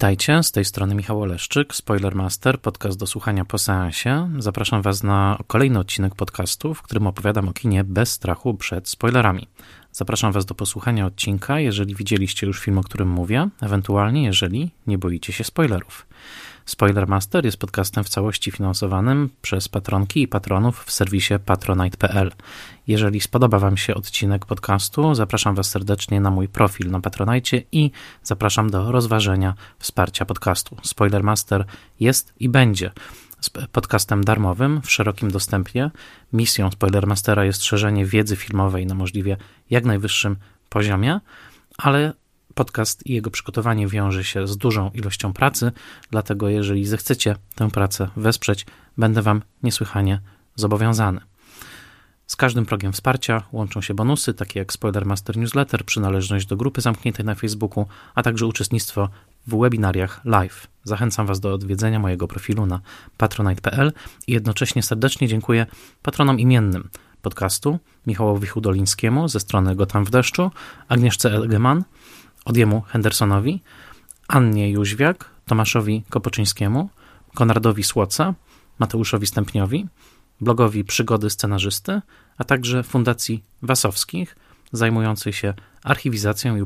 Witajcie, z tej strony Michał Oleszczyk, Spoilermaster, podcast do słuchania po seansie. Zapraszam Was na kolejny odcinek podcastu, w którym opowiadam o kinie bez strachu przed spoilerami. Zapraszam Was do posłuchania odcinka, jeżeli widzieliście już film, o którym mówię, ewentualnie jeżeli nie boicie się spoilerów. Spoilermaster jest podcastem w całości finansowanym przez patronki i patronów w serwisie patronite.pl. Jeżeli spodoba Wam się odcinek podcastu, zapraszam Was serdecznie na mój profil na Patronite i zapraszam do rozważenia wsparcia podcastu. Spoilermaster jest i będzie podcastem darmowym w szerokim dostępie. Misją Spoilermastera jest szerzenie wiedzy filmowej na możliwie jak najwyższym poziomie, ale podcast i jego przygotowanie wiąże się z dużą ilością pracy, dlatego jeżeli zechcecie tę pracę wesprzeć, będę Wam niesłychanie zobowiązany. Z każdym progiem wsparcia łączą się bonusy, takie jak Spoiler Master Newsletter, przynależność do grupy zamkniętej na Facebooku, a także uczestnictwo w webinariach live. Zachęcam Was do odwiedzenia mojego profilu na patronite.pl i jednocześnie serdecznie dziękuję patronom imiennym podcastu Michałowi Hudolińskiemu ze strony Gotam w deszczu, Agnieszce Elgeman, Odiemu Hendersonowi, Annie Jóźwiak, Tomaszowi Kopoczyńskiemu, Konradowi Słoca, Mateuszowi Stępniowi, blogowi Przygody Scenarzysty, a także Fundacji Wasowskich, zajmującej się archiwizacją i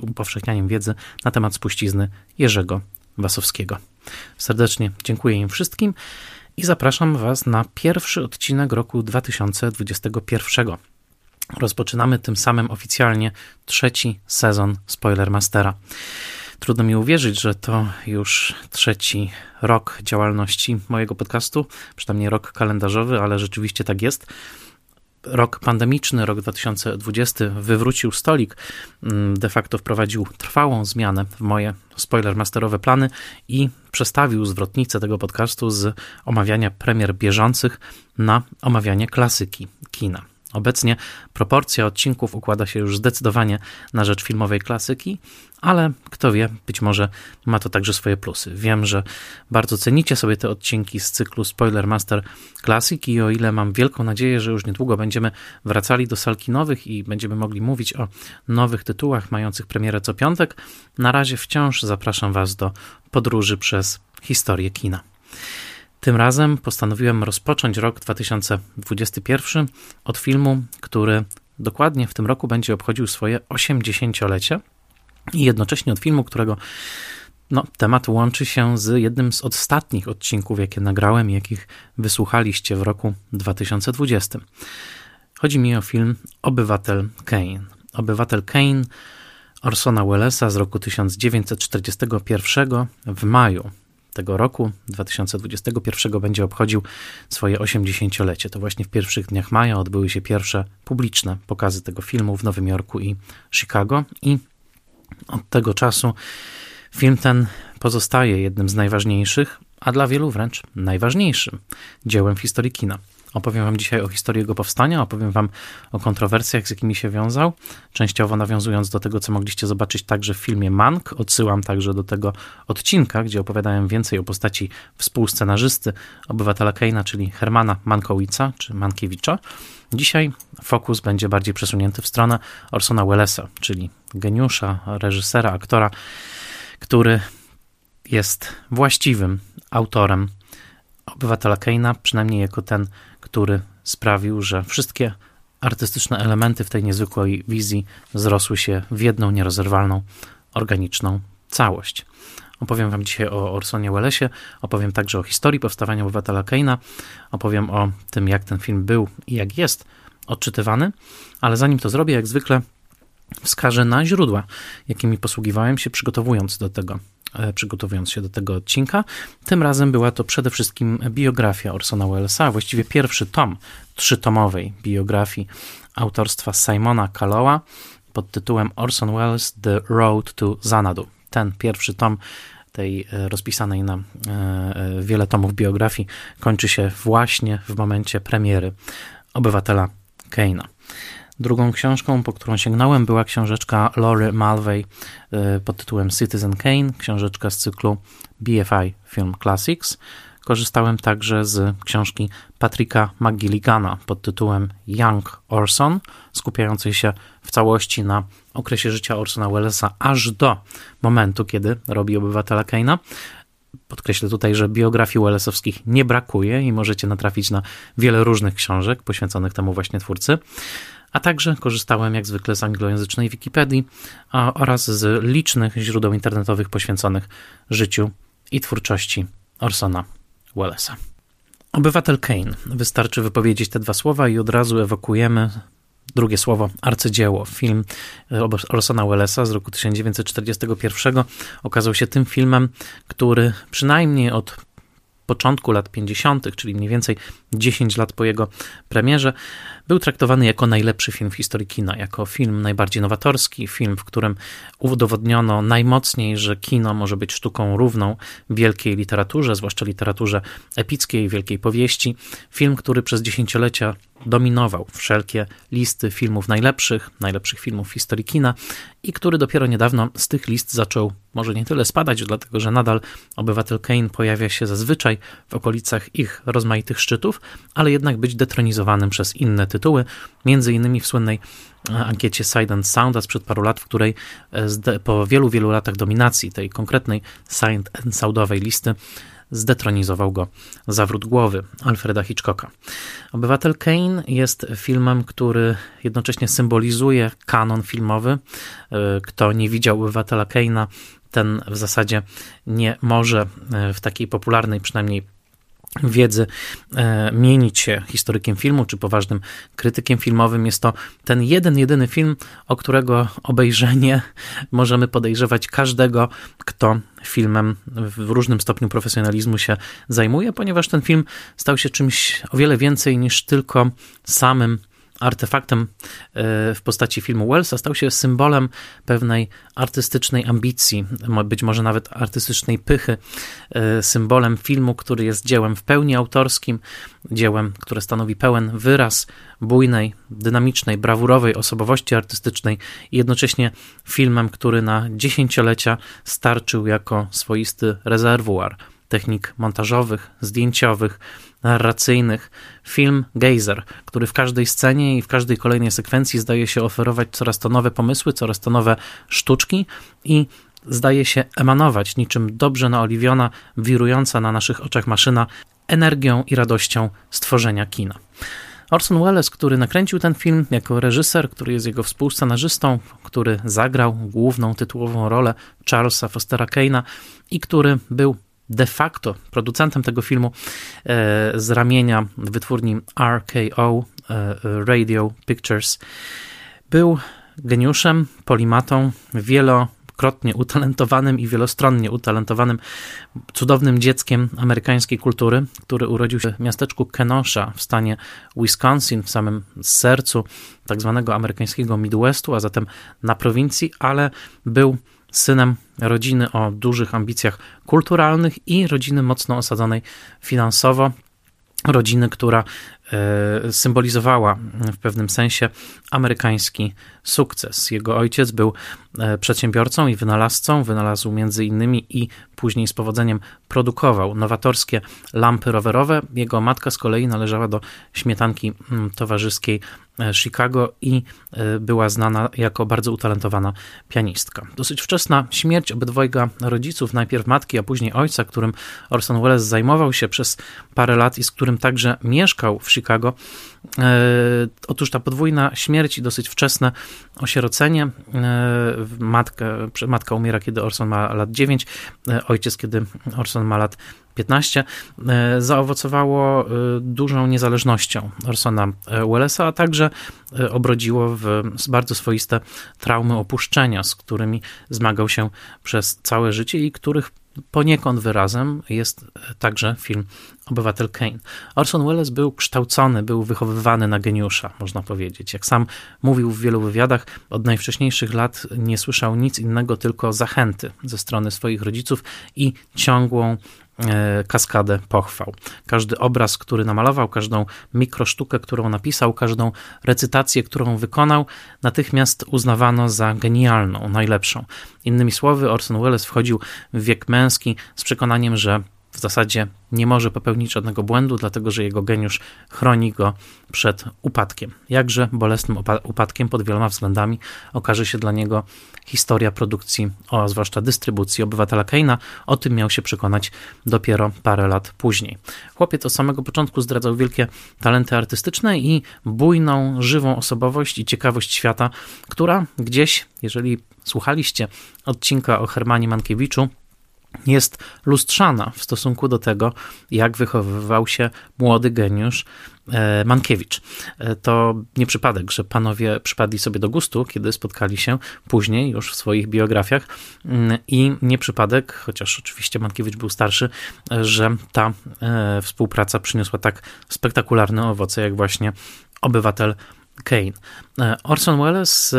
upowszechnianiem wiedzy na temat spuścizny Jerzego Wasowskiego. Serdecznie dziękuję im wszystkim i zapraszam Was na pierwszy odcinek roku 2021. Rozpoczynamy tym samym oficjalnie trzeci sezon Spoilermastera. Trudno mi uwierzyć, że to już trzeci rok działalności mojego podcastu, przynajmniej rok kalendarzowy, ale rzeczywiście tak jest. Rok pandemiczny, rok 2020 wywrócił stolik, mm, de facto wprowadził trwałą zmianę w moje spoilermasterowe plany i przestawił zwrotnicę tego podcastu z omawiania premier bieżących na omawianie klasyki kina. Obecnie proporcja odcinków układa się już zdecydowanie na rzecz filmowej klasyki, ale kto wie, być może ma to także swoje plusy. Wiem, że bardzo cenicie sobie te odcinki z cyklu Spoiler Master Classic i o ile mam wielką nadzieję, że już niedługo będziemy wracali do salki nowych i będziemy mogli mówić o nowych tytułach mających premierę co piątek, na razie wciąż zapraszam Was do podróży przez historię kina. Tym razem postanowiłem rozpocząć rok 2021 od filmu, który dokładnie w tym roku będzie obchodził swoje 80-lecie i jednocześnie od filmu, którego no, temat łączy się z jednym z ostatnich odcinków, jakie nagrałem i jakich wysłuchaliście w roku 2020. Chodzi mi o film Obywatel Kane. Obywatel Kane Orsona Wellesa z roku 1941 w maju tego roku, 2021, będzie obchodził swoje 80-lecie. To właśnie w pierwszych dniach maja odbyły się pierwsze publiczne pokazy tego filmu w Nowym Jorku i Chicago i od tego czasu film ten pozostaje jednym z najważniejszych, a dla wielu wręcz najważniejszym dziełem historii kina. Opowiem Wam dzisiaj o historii jego powstania, opowiem Wam o kontrowersjach, z jakimi się wiązał, częściowo nawiązując do tego, co mogliście zobaczyć także w filmie Mank. Odsyłam także do tego odcinka, gdzie opowiadałem więcej o postaci współscenarzysty obywatela Keina, czyli Hermana Mankowica czy Mankiewicza. Dzisiaj fokus będzie bardziej przesunięty w stronę Orsona Wellesa, czyli geniusza, reżysera, aktora, który jest właściwym autorem obywatela Keina, przynajmniej jako ten, który sprawił, że wszystkie artystyczne elementy w tej niezwykłej wizji zrosły się w jedną nierozerwalną, organiczną całość. Opowiem Wam dzisiaj o Orsonie Wellesie, opowiem także o historii powstawania obywatela Keina, opowiem o tym, jak ten film był i jak jest odczytywany, ale zanim to zrobię, jak zwykle wskażę na źródła, jakimi posługiwałem się przygotowując do tego przygotowując się do tego odcinka. Tym razem była to przede wszystkim biografia Orsona Wellesa, właściwie pierwszy tom trzytomowej biografii autorstwa Simona Callowa pod tytułem Orson Welles The Road to Xanadu. Ten pierwszy tom tej e, rozpisanej na e, wiele tomów biografii kończy się właśnie w momencie premiery Obywatela Keina. Drugą książką, po którą sięgnąłem, była książeczka Laurie Mulvey y, pod tytułem Citizen Kane, książeczka z cyklu BFI Film Classics, korzystałem także z książki Patricka McGilligana pod tytułem Young Orson, skupiającej się w całości na okresie życia Orsona Wellesa aż do momentu, kiedy robi obywatela Kane'a. Podkreślę tutaj, że biografii Wellesowskich nie brakuje i możecie natrafić na wiele różnych książek poświęconych temu właśnie twórcy. A także korzystałem jak zwykle z anglojęzycznej Wikipedii oraz z licznych źródeł internetowych poświęconych życiu i twórczości Orsona Wellesa. Obywatel Kane. Wystarczy wypowiedzieć te dwa słowa i od razu ewokujemy drugie słowo arcydzieło. Film Orsona Wellesa z roku 1941 okazał się tym filmem, który przynajmniej od początku lat 50., czyli mniej więcej 10 lat po jego premierze, był traktowany jako najlepszy film w historii kina, jako film najbardziej nowatorski, film, w którym udowodniono najmocniej, że kino może być sztuką równą wielkiej literaturze, zwłaszcza literaturze epickiej, wielkiej powieści. Film, który przez dziesięciolecia dominował wszelkie listy filmów najlepszych, najlepszych filmów w historii kina i który dopiero niedawno z tych list zaczął może nie tyle spadać, dlatego że nadal Obywatel Kane pojawia się zazwyczaj w okolicach ich rozmaitych szczytów, ale jednak być detronizowanym przez inne tytuły, między innymi w słynnej e, ankiecie Side and Sound sprzed paru lat, w której e, po wielu, wielu latach dominacji tej konkretnej Side and Soundowej listy zdetronizował go zawrót głowy Alfreda Hitchcocka. Obywatel Kane jest filmem, który jednocześnie symbolizuje kanon filmowy. E, kto nie widział Obywatela Kane'a, ten w zasadzie nie może w takiej popularnej przynajmniej wiedzy e, mienić się historykiem filmu czy poważnym krytykiem filmowym. Jest to ten jeden, jedyny film, o którego obejrzenie możemy podejrzewać każdego, kto filmem w różnym stopniu profesjonalizmu się zajmuje, ponieważ ten film stał się czymś o wiele więcej niż tylko samym artefaktem e, w postaci filmu Wellsa, stał się symbolem pewnej artystycznej ambicji, być może nawet artystycznej pychy, e, symbolem filmu, który jest dziełem w pełni autorskim, dziełem, które stanowi pełen wyraz bujnej, dynamicznej, brawurowej osobowości artystycznej i jednocześnie filmem, który na dziesięciolecia starczył jako swoisty rezerwuar technik montażowych, zdjęciowych, narracyjnych. Film Geyser, który w każdej scenie i w każdej kolejnej sekwencji zdaje się oferować coraz to nowe pomysły, coraz to nowe sztuczki i zdaje się emanować niczym dobrze naoliwiona, wirująca na naszych oczach maszyna energią i radością stworzenia kina. Orson Welles, który nakręcił ten film jako reżyser, który jest jego współscenarzystą, który zagrał główną tytułową rolę Charlesa Fostera Kane'a i który był de facto producentem tego filmu e, z ramienia wytwórni RKO e, Radio Pictures. Był geniuszem, polimatą, wielokrotnie utalentowanym i wielostronnie utalentowanym, cudownym dzieckiem amerykańskiej kultury, który urodził się w miasteczku Kenosha w stanie Wisconsin, w samym sercu tak zwanego amerykańskiego Midwestu, a zatem na prowincji, ale był synem rodziny o dużych ambicjach kulturalnych i rodziny mocno osadzonej finansowo. Rodziny, która e, symbolizowała w pewnym sensie amerykański sukces. Jego ojciec był e, przedsiębiorcą i wynalazcą, wynalazł między innymi i później z powodzeniem produkował nowatorskie lampy rowerowe. Jego matka z kolei należała do śmietanki mm, towarzyskiej e, Chicago i e, była znana jako bardzo utalentowana pianistka. Dosyć wczesna śmierć obydwojga rodziców, najpierw matki, a później ojca, którym Orson Welles zajmował się przez parę lat i z którym także mieszkał w Chicago. Otóż ta podwójna śmierć i dosyć wczesne osierocenie. Matka, matka umiera, kiedy Orson ma lat 9, ojciec, kiedy Orson ma lat 15, e, zaowocowało e, dużą niezależnością Orsona e, Wellesa, a także obrodziło w bardzo swoiste traumy opuszczenia, z którymi zmagał się przez całe życie i których poniekąd wyrazem jest także film Obywatel Kane. Orson Welles był kształcony, był wychowywany na geniusza, można powiedzieć. Jak sam mówił w wielu wywiadach, od najwcześniejszych lat nie słyszał nic innego, tylko zachęty ze strony swoich rodziców i ciągłą kaskadę pochwał. Każdy obraz, który namalował, każdą mikrosztukę, którą napisał, każdą recytację, którą wykonał, natychmiast uznawano za genialną, najlepszą. Innymi słowy, Orson Welles wchodził w wiek męski z przekonaniem, że w zasadzie nie może popełnić żadnego błędu, dlatego że jego geniusz chroni go przed upadkiem. Jakże bolesnym upadkiem pod wieloma względami okaże się dla niego historia produkcji, a zwłaszcza dystrybucji obywatela Keina. O tym miał się przekonać dopiero parę lat później. Chłopiec od samego początku zdradzał wielkie talenty artystyczne i bujną, żywą osobowość i ciekawość świata, która gdzieś, jeżeli słuchaliście odcinka o Hermanie Mankiewiczu, jest lustrzana w stosunku do tego, jak wychowywał się młody geniusz e, Mankiewicz. E, to nie przypadek, że panowie przypadli sobie do gustu, kiedy spotkali się później już w swoich biografiach mm, i nie przypadek, chociaż oczywiście Mankiewicz był starszy, że ta e, współpraca przyniosła tak spektakularne owoce, jak właśnie Obywatel Kane. Orson Welles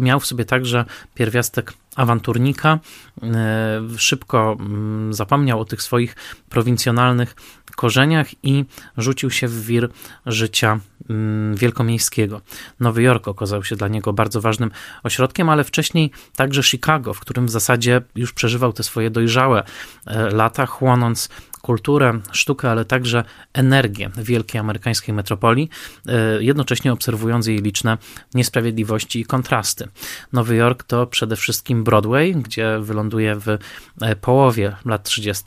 miał w sobie także pierwiastek awanturnika. E, szybko mm, zapomniał o tych swoich prowincjonalnych korzeniach i rzucił się w wir życia mm, wielkomiejskiego. Nowy Jork okazał się dla niego bardzo ważnym ośrodkiem, ale wcześniej także Chicago, w którym w zasadzie już przeżywał te swoje dojrzałe e, lata, chłonąc kulturę, sztukę, ale także energię wielkiej amerykańskiej metropolii, e, jednocześnie obserwując jej liczne niesprawiedliwości i kontrasty. Nowy Jork to przede wszystkim Broadway, gdzie wyląduje w e, połowie lat 30.,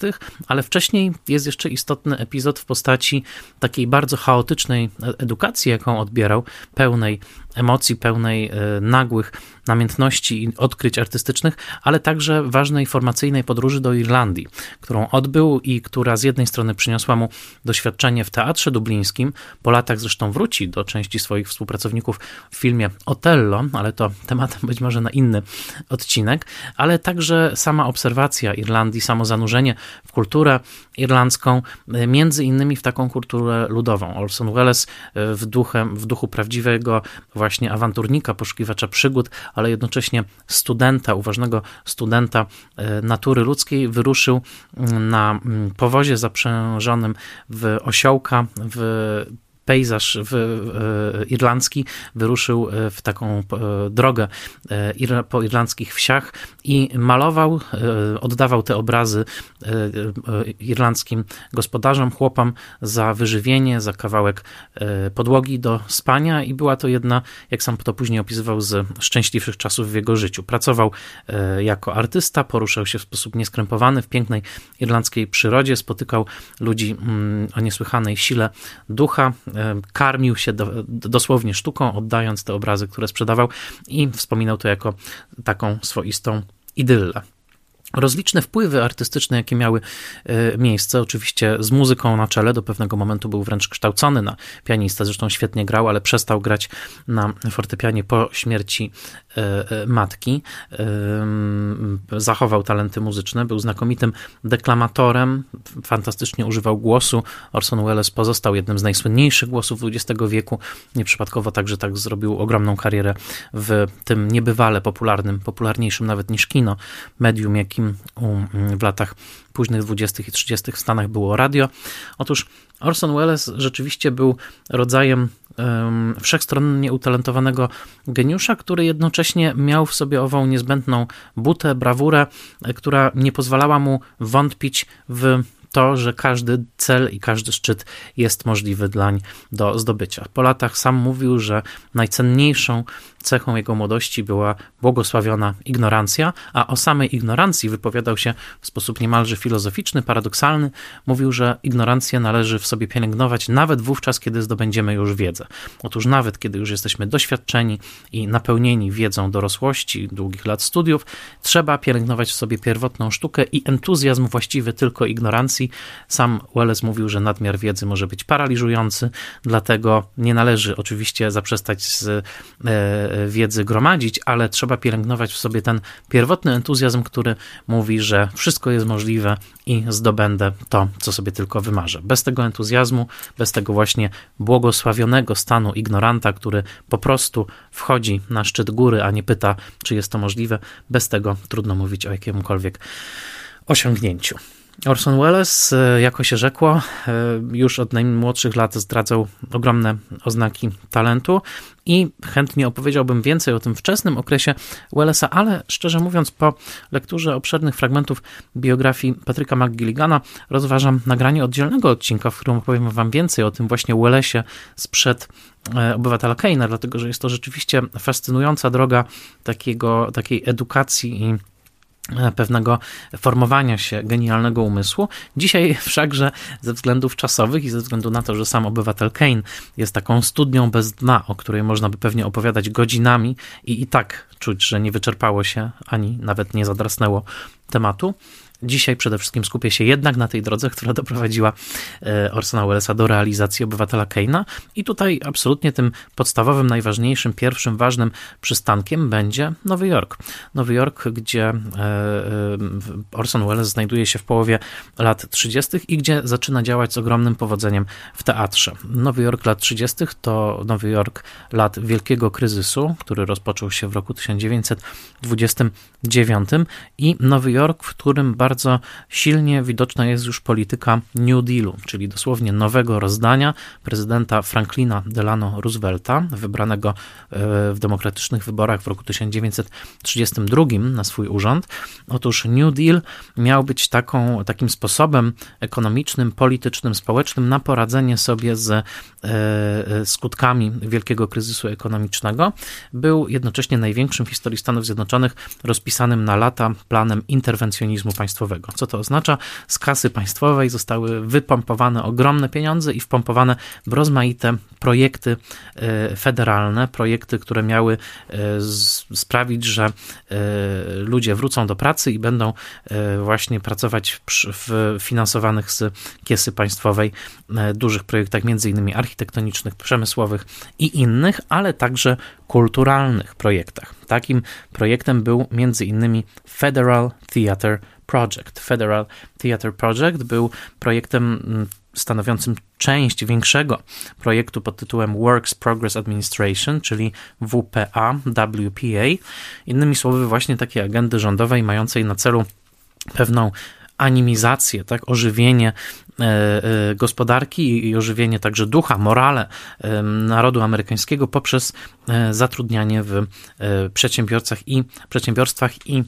ale wcześniej jest jeszcze istotny epizod w postaci takiej bardzo chaotycznej edukacji, jaką odbierał, pełnej emocji, pełnej e, nagłych namiętności i odkryć artystycznych, ale także ważnej formacyjnej podróży do Irlandii, którą odbył i która z jednej strony przyniosła mu doświadczenie w teatrze dublińskim, po latach zresztą wróci do części swoich współpracowników w filmie Otello, ale to tematem być może na inny odcinek, ale także sama obserwacja Irlandii, samo zanurzenie w kulturę irlandzką, e, między innymi w taką kulturę ludową. Orson Welles e, w, duchem, w duchu prawdziwego właśnie awanturnika, poszukiwacza przygód, ale jednocześnie studenta, uważnego studenta e, natury ludzkiej, wyruszył mm, na mm, powozie zaprzężonym w osiołka w pejzaż w, e, irlandzki wyruszył e, w taką e, drogę po irlandzkich wsiach i malował, oddawał te obrazy irlandzkim gospodarzom, chłopom za wyżywienie, za kawałek podłogi do spania i była to jedna, jak sam to później opisywał, z szczęśliwszych czasów w jego życiu. Pracował jako artysta, poruszał się w sposób nieskrępowany w pięknej irlandzkiej przyrodzie, spotykał ludzi mm, o niesłychanej sile ducha, karmił się do, dosłownie sztuką, oddając te obrazy, które sprzedawał i wspominał to jako taką swoistą idyllę. Rozliczne wpływy artystyczne, jakie miały e, miejsce, oczywiście z muzyką na czele, do pewnego momentu był wręcz kształcony na pianista, zresztą świetnie grał, ale przestał grać na fortepianie po śmierci matki. Zachował talenty muzyczne, był znakomitym deklamatorem, fantastycznie używał głosu. Orson Welles pozostał jednym z najsłynniejszych głosów XX wieku. Nieprzypadkowo także tak zrobił ogromną karierę w tym niebywale popularnym, popularniejszym nawet niż kino, medium, jakim w latach późnych 20. i 30. w Stanach było radio. Otóż Orson Welles rzeczywiście był rodzajem um, wszechstronnie utalentowanego geniusza, który jednocześnie miał w sobie ową niezbędną butę, brawurę, która nie pozwalała mu wątpić w to, że każdy cel i każdy szczyt jest możliwy dlań do zdobycia. Po latach sam mówił, że najcenniejszą cechą jego młodości była błogosławiona ignorancja, a o samej ignorancji wypowiadał się w sposób niemalże filozoficzny, paradoksalny. Mówił, że ignorancję należy w sobie pielęgnować nawet wówczas, kiedy zdobędziemy już wiedzę. Otóż nawet kiedy już jesteśmy doświadczeni i napełnieni wiedzą dorosłości, długich lat studiów, trzeba pielęgnować w sobie pierwotną sztukę i entuzjazm właściwy tylko ignorancji. Sam Welles mówił, że nadmiar wiedzy może być paraliżujący, dlatego nie należy oczywiście zaprzestać z e, wiedzy gromadzić, ale trzeba pielęgnować w sobie ten pierwotny entuzjazm, który mówi, że wszystko jest możliwe i zdobędę to, co sobie tylko wymarzę. Bez tego entuzjazmu, bez tego właśnie błogosławionego stanu ignoranta, który po prostu wchodzi na szczyt góry, a nie pyta, czy jest to możliwe, bez tego trudno mówić o jakimkolwiek osiągnięciu. Orson Welles, e, jako się rzekło, e, już od najmłodszych lat zdradzał ogromne oznaki talentu i chętnie opowiedziałbym więcej o tym wczesnym okresie Wellesa, ale szczerze mówiąc, po lekturze obszernych fragmentów biografii Patryka McGilligana rozważam nagranie oddzielnego odcinka, w którym opowiem Wam więcej o tym właśnie Wellesie sprzed e, obywatela Keina, dlatego że jest to rzeczywiście fascynująca droga takiego, takiej edukacji i pewnego formowania się genialnego umysłu. Dzisiaj wszakże ze względów czasowych i ze względu na to, że sam obywatel Kane jest taką studnią bez dna, o której można by pewnie opowiadać godzinami i i tak czuć, że nie wyczerpało się ani nawet nie zadrasnęło tematu, Dzisiaj przede wszystkim skupię się jednak na tej drodze, która doprowadziła e, Orsona Wellesa do realizacji obywatela Keina. I tutaj absolutnie tym podstawowym, najważniejszym, pierwszym ważnym przystankiem będzie Nowy Jork. Nowy Jork, gdzie e, e, Orson Welles znajduje się w połowie lat 30. i gdzie zaczyna działać z ogromnym powodzeniem w teatrze. Nowy Jork lat 30. to Nowy Jork lat wielkiego kryzysu, który rozpoczął się w roku 1929 i Nowy Jork, w którym bardzo bardzo silnie widoczna jest już polityka New Dealu, czyli dosłownie nowego rozdania prezydenta Franklina Delano Roosevelta, wybranego e, w demokratycznych wyborach w roku 1932 na swój urząd. Otóż New Deal miał być taką, takim sposobem ekonomicznym, politycznym, społecznym na poradzenie sobie z e, e, skutkami wielkiego kryzysu ekonomicznego. Był jednocześnie największym w historii Stanów Zjednoczonych rozpisanym na lata planem interwencjonizmu państwowego państwowego. Co to oznacza? Z kasy państwowej zostały wypompowane ogromne pieniądze i wpompowane w rozmaite projekty e, federalne, projekty, które miały e, sprawić, że e, ludzie wrócą do pracy i będą właśnie pracować w finansowanych z kiesy państwowej dużych projektach, między innymi architektonicznych, przemysłowych i innych, ale także kulturalnych projektach. Takim projektem był między innymi Federal Theatre Project. Federal Theatre Project był projektem mm, stanowiącym część większego projektu pod tytułem Works Progress Administration, czyli WPA, WPA. Innymi słowy, właśnie takiej agendy rządowej mającej na celu pewną animizację, tak, ożywienie e, e, gospodarki i ożywienie także ducha, morale e, narodu amerykańskiego poprzez zatrudnianie w przedsiębiorcach i przedsiębiorstwach i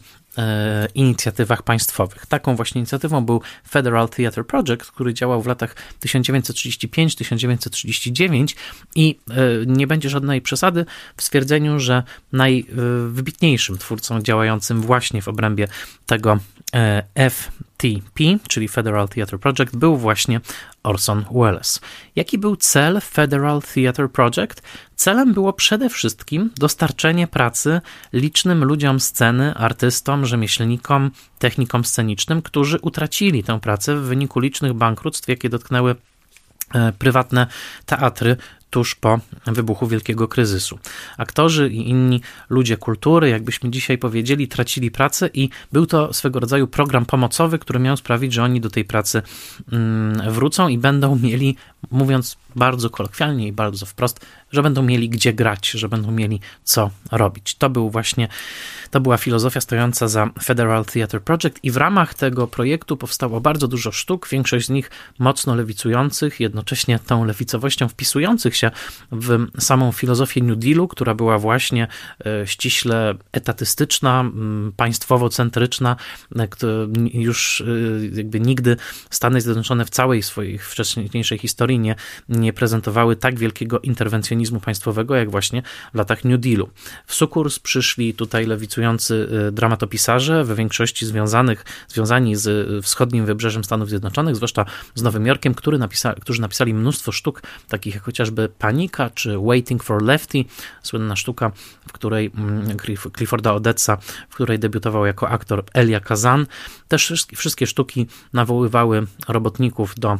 inicjatywach państwowych. Taką właśnie inicjatywą był Federal Theatre Project, który działał w latach 1935-1939 i e, nie będzie żadnej przesady w stwierdzeniu, że najwybitniejszym twórcą działającym właśnie w obrębie tego e, FTP, czyli Federal Theatre Project, był właśnie Orson Welles. Jaki był cel Federal Theatre Project? Celem było przede wszystkim dostarczenie pracy licznym ludziom sceny, artystom, rzemieślnikom, technikom scenicznym, którzy utracili tę pracę w wyniku licznych bankructw, jakie dotknęły e, prywatne teatry tuż po wybuchu wielkiego kryzysu. Aktorzy i inni ludzie kultury, jakbyśmy dzisiaj powiedzieli, tracili pracę i był to swego rodzaju program pomocowy, który miał sprawić, że oni do tej pracy mm, wrócą i będą mieli, mówiąc bardzo kolokwialnie i bardzo wprost, że będą mieli gdzie grać, że będą mieli co robić. To był właśnie, to była filozofia stojąca za Federal Theatre Project i w ramach tego projektu powstało bardzo dużo sztuk, większość z nich mocno lewicujących, jednocześnie tą lewicowością wpisujących się w samą filozofię New Dealu, która była właśnie e, ściśle etatystyczna, państwowo-centryczna, e, już e, jakby nigdy Stany Zjednoczone w całej swojej wcześniejszej historii nie, nie prezentowały tak wielkiego interwencjonizmu państwowego, jak właśnie w latach New Dealu. W sukurs przyszli tutaj lewicujący dramatopisarze, we większości związanych, związani z wschodnim wybrzeżem Stanów Zjednoczonych, zwłaszcza z Nowym Jorkiem, który napisa, którzy napisali mnóstwo sztuk, takich jak chociażby Panika czy Waiting for Lefty, słynna sztuka, w której mm, Clifforda Odetsa, w której debiutował jako aktor Elia Kazan. Też wszystkie sztuki nawoływały robotników do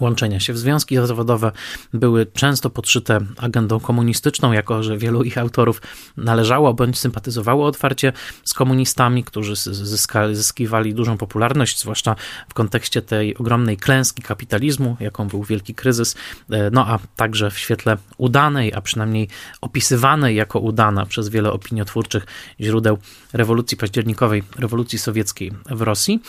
łączenia się w związki zawodowe były często podszyte agendą komunistyczną, jako że wielu ich autorów należało bądź sympatyzowało otwarcie z komunistami, którzy zyskali, zyskiwali dużą popularność, zwłaszcza w kontekście tej ogromnej klęski kapitalizmu, jaką był wielki kryzys, e, no a także w świetle udanej, a przynajmniej opisywanej jako udana przez wiele opiniotwórczych źródeł rewolucji październikowej, rewolucji sowieckiej w Rosji.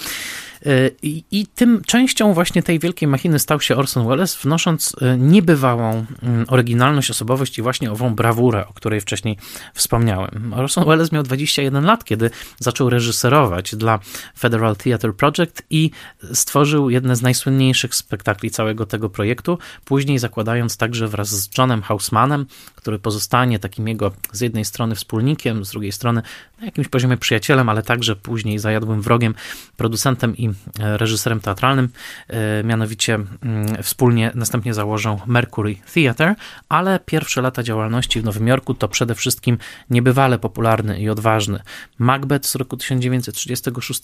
I, I, tym częścią właśnie tej wielkiej machiny stał się Orson Welles, wnosząc niebywałą mm, oryginalność, osobowość i właśnie ową brawurę, o której wcześniej wspomniałem. Orson Welles miał 21 lat, kiedy zaczął reżyserować dla Federal Theatre Project i stworzył jedne z najsłynniejszych spektakli całego tego projektu, później zakładając także wraz z Johnem Hausmanem, który pozostanie takim jego z jednej strony wspólnikiem, z drugiej strony na jakimś poziomie przyjacielem, ale także później zajadłym wrogiem, producentem i e, reżyserem teatralnym. E, mianowicie mm, wspólnie następnie założą Mercury Theatre, ale pierwsze lata działalności w Nowym Jorku to przede wszystkim niebywale popularny i odważny Macbeth z roku 1936,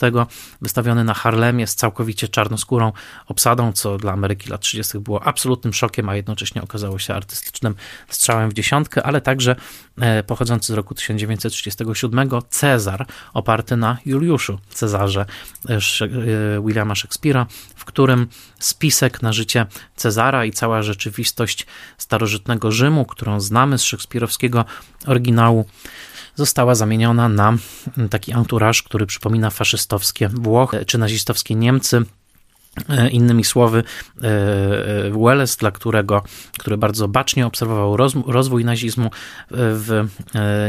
wystawiony na Harlemie z całkowicie czarnoskórą obsadą, co dla Ameryki lat 30. było absolutnym szokiem, a jednocześnie okazało się artystycznym strzałem w dziesiątkę, ale także e, pochodzący z roku 1937 Cezar, oparty na Juliuszu Cezarze e, e, Williama Shakespeare'a, w którym spisek na życie Cezara i cała rzeczywistość starożytnego Rzymu, którą znamy z szekspirowskiego oryginału, została zamieniona na taki anturaż, który przypomina faszystowskie Włochy czy nazistowskie Niemcy innymi słowy, e, e, Welles, dla którego, który bardzo bacznie obserwował rozwój nazizmu w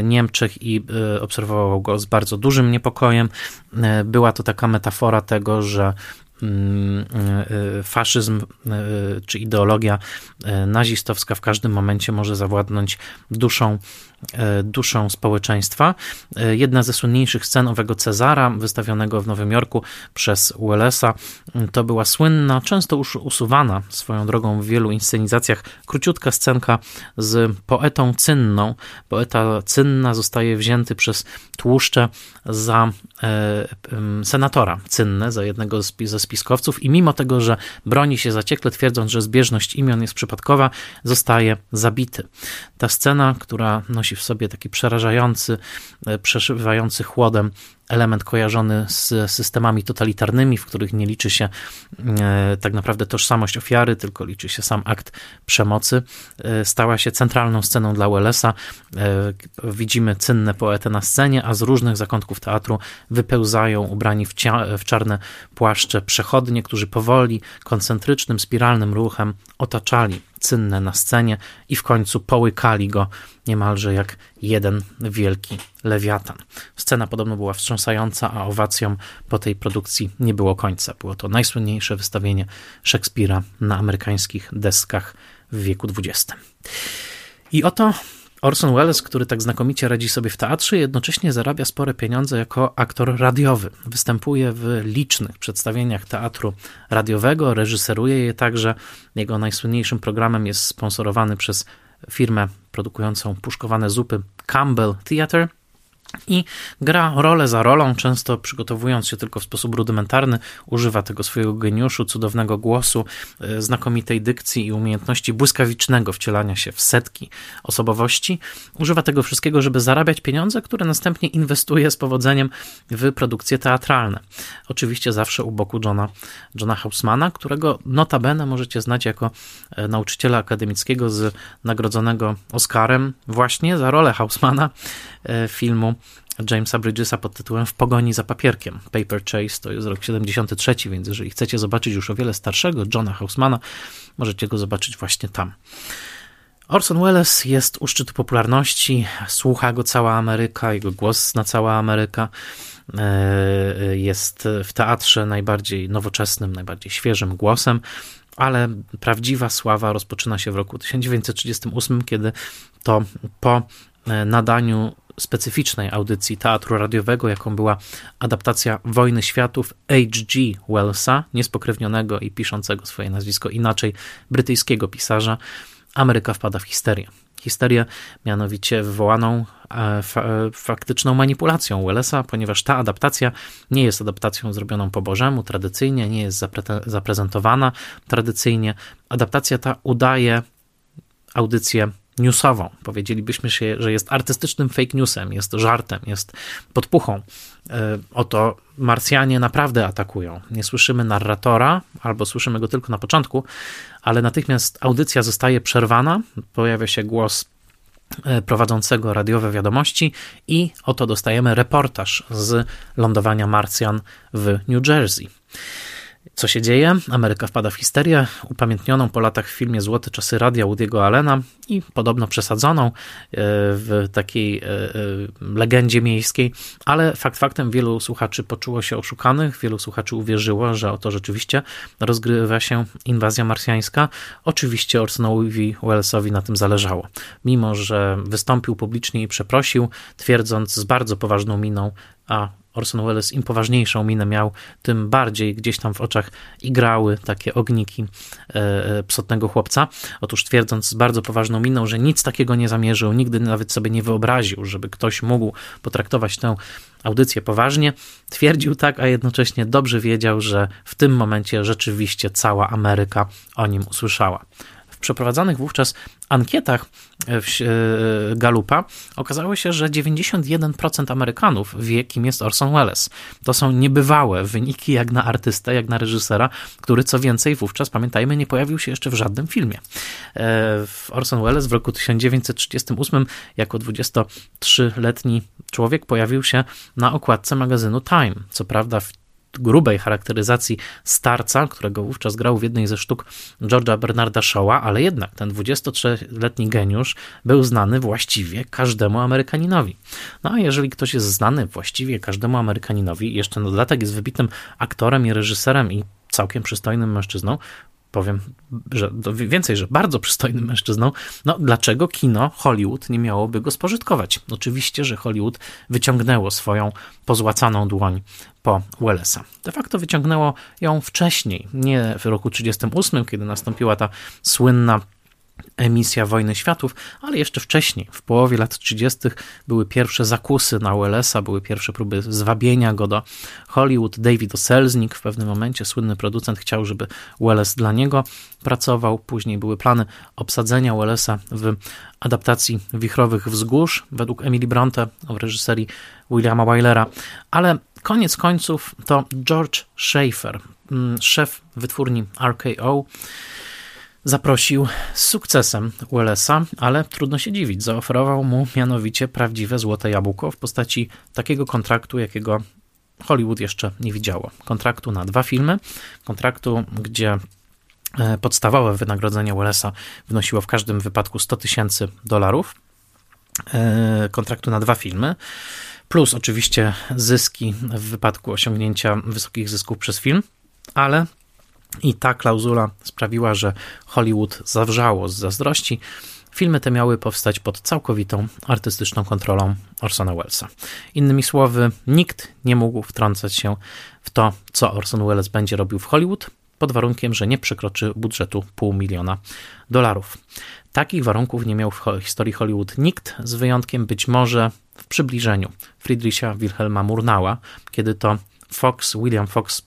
Niemczech i obserwował go z bardzo dużym niepokojem, była to taka metafora tego, że faszyzm czy ideologia nazistowska w każdym momencie może zawładnąć duszą duszą społeczeństwa. Jedna ze słynniejszych scen owego Cezara, wystawionego w Nowym Jorku przez Wellesa, to była słynna, często już usuwana swoją drogą w wielu inscenizacjach, króciutka scenka z poetą Cynną. Poeta Cynna zostaje wzięty przez tłuszcze za senatora Cynnę, za jednego ze spiskowców i mimo tego, że broni się zaciekle, twierdząc, że zbieżność imion jest przypadkowa, zostaje zabity. Ta scena, która nosi nosi w sobie taki przerażający, e, przeszywający chłodem element kojarzony z systemami totalitarnymi, w których nie liczy się e, tak naprawdę tożsamość ofiary, tylko liczy się sam akt przemocy, e, stała się centralną sceną dla Wellesa. Widzimy cynne poetę na scenie, a z różnych zakątków teatru wypełzają ubrani w, w czarne płaszcze przechodnie, którzy powoli, koncentrycznym, spiralnym ruchem otaczali cynne na scenie i w końcu połykali go niemalże jak jeden wielki lewiatan. Scena podobno była wstrząsająca, a owacjom po tej produkcji nie było końca. Było to najsłynniejsze wystawienie Szekspira na amerykańskich deskach w wieku XX. I oto Orson Welles, który tak znakomicie radzi sobie w teatrze, jednocześnie zarabia spore pieniądze jako aktor radiowy. Występuje w licznych przedstawieniach teatru radiowego, reżyseruje je także. Jego najsłynniejszym programem jest sponsorowany przez firmę produkującą puszkowane zupy Campbell Theatre i gra rolę za rolą, często przygotowując się tylko w sposób rudymentarny, używa tego swojego geniuszu, cudownego głosu, e, znakomitej dykcji i umiejętności błyskawicznego wcielania się w setki osobowości. Używa tego wszystkiego, żeby zarabiać pieniądze, które następnie inwestuje z powodzeniem w produkcje teatralne. Oczywiście zawsze u boku Johna, Johna Hausmana, którego notabene możecie znać jako e, nauczyciela akademickiego z nagrodzonego Oscarem właśnie za rolę Hausmana e, filmu Jamesa Bridgesa pod tytułem W pogoni za papierkiem. Paper Chase to jest rok 73, więc jeżeli chcecie zobaczyć już o wiele starszego Johna Hausmana, możecie go zobaczyć właśnie tam. Orson Welles jest u szczytu popularności, słucha go cała Ameryka, jego głos zna cała Ameryka. E, jest w teatrze najbardziej nowoczesnym, najbardziej świeżym głosem, ale prawdziwa sława rozpoczyna się w roku 1938, kiedy to po e, nadaniu specyficznej audycji teatru radiowego, jaką była adaptacja Wojny Światów H.G. Wellsa, niespokrewnionego i piszącego swoje nazwisko inaczej brytyjskiego pisarza, Ameryka wpada w histerię. Histerię mianowicie wywołaną e, e, faktyczną manipulacją Wellesa, ponieważ ta adaptacja nie jest adaptacją zrobioną po Bożemu, tradycyjnie, nie jest zaprezentowana tradycyjnie. Adaptacja ta udaje audycję newsową. Powiedzielibyśmy się, że jest artystycznym fake newsem, jest żartem, jest podpuchą. E, oto Marsjanie naprawdę atakują. Nie słyszymy narratora, albo słyszymy go tylko na początku, ale natychmiast audycja zostaje przerwana. Pojawia się głos e, prowadzącego radiowe wiadomości i oto dostajemy reportaż z lądowania Marsjan w New Jersey. Co się dzieje? Ameryka wpada w histerię, upamiętnioną po latach w filmie Złote czasy radia Woody'ego Allena i podobno przesadzoną e, w takiej e, e, legendzie miejskiej, ale fakt faktem wielu słuchaczy poczuło się oszukanych, wielu słuchaczy uwierzyło, że oto rzeczywiście rozgrywa się inwazja marsjańska. Oczywiście Orsonowi Wellesowi na tym zależało. Mimo, że wystąpił publicznie i przeprosił, twierdząc z bardzo poważną miną, a Orson Welles im poważniejszą minę miał, tym bardziej gdzieś tam w oczach igrały takie ogniki e, e, psotnego chłopca. Otóż twierdząc z bardzo poważną miną, że nic takiego nie zamierzył, nigdy nawet sobie nie wyobraził, żeby ktoś mógł potraktować tę audycję poważnie, twierdził tak, a jednocześnie dobrze wiedział, że w tym momencie rzeczywiście cała Ameryka o nim usłyszała przeprowadzanych wówczas ankietach e, e, Galupa okazało się, że 91% Amerykanów wie, kim jest Orson Welles. To są niebywałe wyniki jak na artystę, jak na reżysera, który co więcej wówczas, pamiętajmy, nie pojawił się jeszcze w żadnym filmie. E, Orson Welles w roku 1938 jako 23-letni człowiek pojawił się na okładce magazynu Time. Co prawda w grubej charakteryzacji starca, którego wówczas grał w jednej ze sztuk George'a Bernarda Shaw'a, ale jednak ten 23-letni geniusz był znany właściwie każdemu Amerykaninowi. No a jeżeli ktoś jest znany właściwie każdemu Amerykaninowi, jeszcze na dodatek jest wybitnym aktorem i reżyserem i całkiem przystojnym mężczyzną, powiem, że więcej, że bardzo przystojnym mężczyzną, no dlaczego kino Hollywood nie miałoby go spożytkować? Oczywiście, że Hollywood wyciągnęło swoją pozłacaną dłoń po Wellesa. De facto wyciągnęło ją wcześniej, nie w roku 1938, kiedy nastąpiła ta słynna emisja Wojny Światów, ale jeszcze wcześniej, w połowie lat 30., były pierwsze zakusy na Wellesa, były pierwsze próby zwabienia go do Hollywood. David Selznick w pewnym momencie, słynny producent, chciał, żeby Welles dla niego pracował. Później były plany obsadzenia Wellesa w adaptacji Wichrowych Wzgórz według Emily Bronte w reżyserii Williama Wylera, ale koniec końców to George Schaefer, mm, szef wytwórni RKO, zaprosił z sukcesem Wellesa, ale trudno się dziwić, zaoferował mu mianowicie prawdziwe złote jabłko w postaci takiego kontraktu, jakiego Hollywood jeszcze nie widziało. Kontraktu na dwa filmy, kontraktu, gdzie e, podstawowe wynagrodzenie Wellesa wynosiło w każdym wypadku 100 tysięcy dolarów. E, kontraktu na dwa filmy, plus oczywiście zyski w wypadku osiągnięcia wysokich zysków przez film, ale i ta klauzula sprawiła, że Hollywood zawrzało z zazdrości. Filmy te miały powstać pod całkowitą artystyczną kontrolą Orsona Wellesa. Innymi słowy, nikt nie mógł wtrącać się w to, co Orson Welles będzie robił w Hollywood, pod warunkiem, że nie przekroczy budżetu pół miliona dolarów. Takich warunków nie miał w historii Hollywood nikt, z wyjątkiem być może w przybliżeniu Friedricha Wilhelma Murnała, kiedy to Fox, William Fox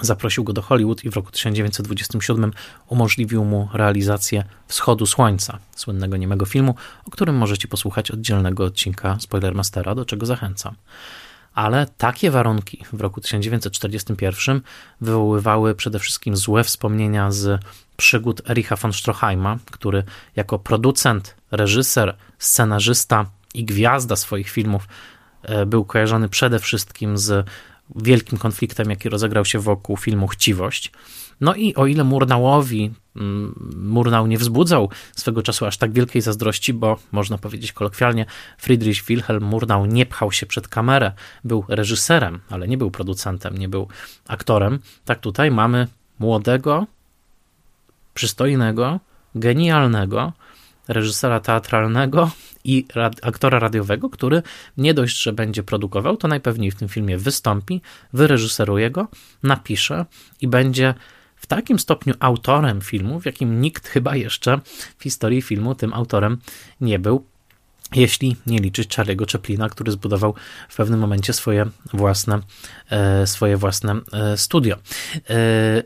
Zaprosił go do Hollywood i w roku 1927 umożliwił mu realizację Wschodu Słońca, słynnego niemego filmu, o którym możecie posłuchać oddzielnego odcinka Spoilermastera, do czego zachęcam. Ale takie warunki w roku 1941 wywoływały przede wszystkim złe wspomnienia z przygód Ericha von Stroheima, który jako producent, reżyser, scenarzysta i gwiazda swoich filmów e, był kojarzony przede wszystkim z wielkim konfliktem, jaki rozegrał się wokół filmu Chciwość. No i o ile Murnałowi mm, Murnau nie wzbudzał swego czasu aż tak wielkiej zazdrości, bo można powiedzieć kolokwialnie, Friedrich Wilhelm Murnau nie pchał się przed kamerę, był reżyserem, ale nie był producentem, nie był aktorem. Tak tutaj mamy młodego, przystojnego, genialnego, reżysera teatralnego i aktora radiowego, który nie dość, że będzie produkował, to najpewniej w tym filmie wystąpi, wyreżyseruje go, napisze i będzie w takim stopniu autorem filmu, w jakim nikt chyba jeszcze w historii filmu tym autorem nie był jeśli nie liczyć Charlie'ego Chaplina, który zbudował w pewnym momencie swoje własne, e, swoje własne e, studio. E,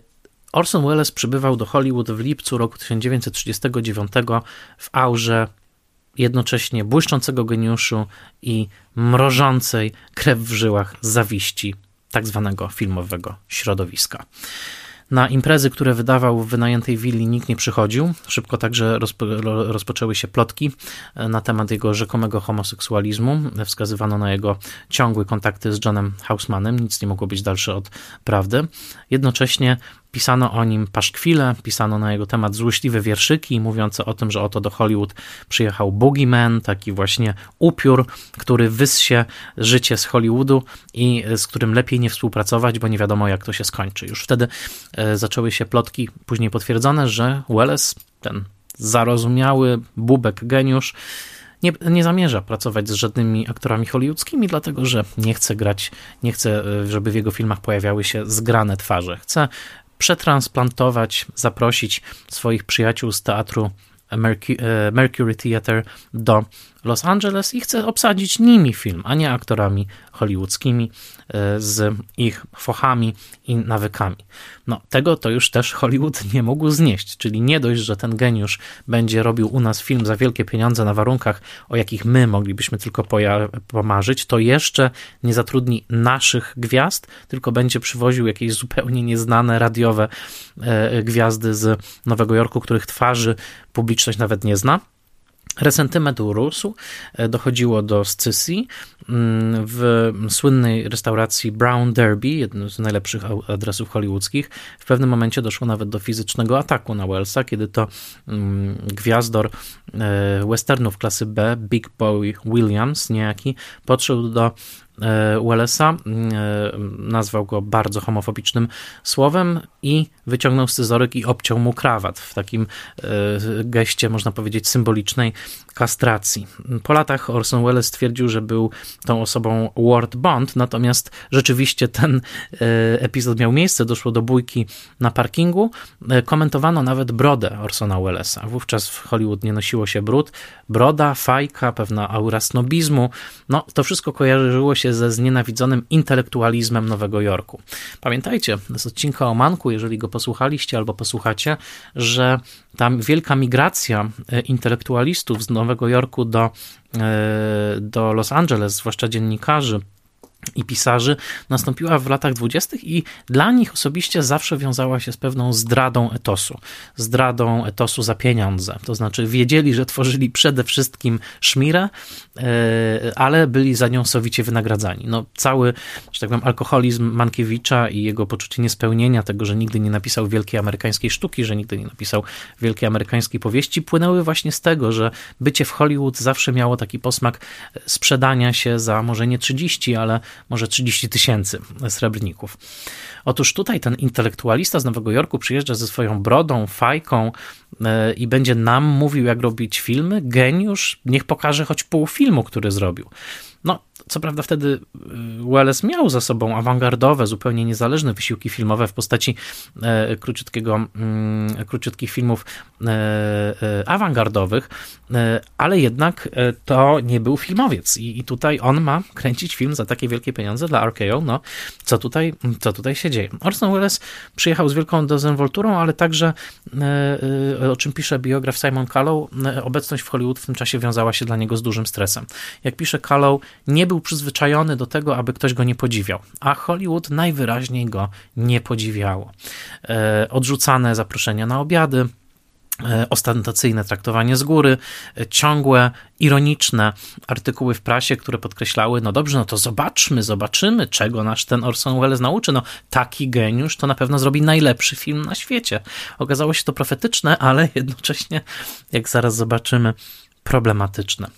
Orson Welles przybywał do Hollywood w lipcu roku 1939 w aurze jednocześnie błyszczącego geniuszu i mrożącej krew w żyłach zawiści tak zwanego filmowego środowiska. Na imprezy, które wydawał w wynajętej willi, nikt nie przychodził. Szybko także rozpo, rozpoczęły się plotki e, na temat jego rzekomego homoseksualizmu. Wskazywano na jego ciągłe kontakty z Johnem Hausmanem. Nic nie mogło być dalsze od prawdy. Jednocześnie Pisano o nim paszkwile, pisano na jego temat złośliwe wierszyki, mówiące o tym, że oto do Hollywood przyjechał Boogeyman, taki właśnie upiór, który wyssie życie z Hollywoodu i z którym lepiej nie współpracować, bo nie wiadomo jak to się skończy. Już wtedy e, zaczęły się plotki, później potwierdzone, że Welles, ten zarozumiały bubek geniusz, nie, nie zamierza pracować z żadnymi aktorami hollywoodzkimi, dlatego że nie chce grać, nie chce, e, żeby w jego filmach pojawiały się zgrane twarze. Chce przetransplantować, zaprosić swoich przyjaciół z teatru Mercury Theatre do Los Angeles i chce obsadzić nimi film, a nie aktorami hollywoodzkimi e, z ich fochami i nawykami. No, tego to już też Hollywood nie mógł znieść, czyli nie dość, że ten geniusz będzie robił u nas film za wielkie pieniądze na warunkach, o jakich my moglibyśmy tylko pomarzyć, to jeszcze nie zatrudni naszych gwiazd, tylko będzie przywoził jakieś zupełnie nieznane radiowe e, gwiazdy z Nowego Jorku, których twarzy publiczność nawet nie zna. Resentyment urósł, e, dochodziło do scysji. Mm, w słynnej restauracji Brown Derby, jednym z najlepszych adresów hollywoodzkich, w pewnym momencie doszło nawet do fizycznego ataku na Wellsa, kiedy to mm, gwiazdor westernów klasy B, Big Boy Williams, niejaki, podszedł do E, Wellesa, e, nazwał go bardzo homofobicznym słowem i wyciągnął scyzoryk i obciął mu krawat w takim e, geście, można powiedzieć, symbolicznej kastracji. Po latach Orson Welles stwierdził, że był tą osobą Ward Bond, natomiast rzeczywiście ten epizod miał miejsce, doszło do bójki na parkingu. Komentowano nawet brodę Orsona Wellesa. Wówczas w Hollywood nie nosiło się brud. Broda, fajka, pewna aura snobizmu, no to wszystko kojarzyło się się ze znienawidzonym intelektualizmem Nowego Jorku. Pamiętajcie z odcinka o Manku, jeżeli go posłuchaliście albo posłuchacie, że ta wielka migracja e, intelektualistów z Nowego Jorku do, e, do Los Angeles, zwłaszcza dziennikarzy, i pisarzy nastąpiła w latach dwudziestych i dla nich osobiście zawsze wiązała się z pewną zdradą etosu. Zdradą etosu za pieniądze. To znaczy wiedzieli, że tworzyli przede wszystkim szmirę, e, ale byli za nią sowicie wynagradzani. No, cały, że tak powiem, alkoholizm Mankiewicza i jego poczucie niespełnienia tego, że nigdy nie napisał wielkiej amerykańskiej sztuki, że nigdy nie napisał wielkiej amerykańskiej powieści, płynęły właśnie z tego, że bycie w Hollywood zawsze miało taki posmak sprzedania się za może nie 30, ale może 30 tysięcy srebrników. Otóż tutaj ten intelektualista z Nowego Jorku przyjeżdża ze swoją brodą, fajką e, i będzie nam mówił, jak robić filmy. Geniusz, niech pokaże choć pół filmu, który zrobił. No, co prawda wtedy y, Welles miał za sobą awangardowe, zupełnie niezależne wysiłki filmowe w postaci e, króciutkiego, mm, króciutkich filmów e, e, awangardowych, ale jednak to nie był filmowiec i, tutaj on ma kręcić film za takie wielkie pieniądze dla RKO. No, co tutaj, co tutaj się dzieje? Orson Welles przyjechał z wielką dezynwolturą, ale także, o czym pisze biograf Simon Callow, obecność w Hollywood w tym czasie wiązała się dla niego z dużym stresem. Jak pisze Callow, nie był przyzwyczajony do tego, aby ktoś go nie podziwiał, a Hollywood najwyraźniej go nie podziwiało. E, odrzucane zaproszenia na obiady, e, ostentacyjne traktowanie z góry, e, ciągłe, ironiczne artykuły w prasie, które podkreślały, no dobrze, no to zobaczmy, zobaczymy, czego nasz ten Orson Welles nauczy. No taki geniusz to na pewno zrobi najlepszy film na świecie. Okazało się to profetyczne, ale jednocześnie, jak zaraz zobaczymy, problematyczne.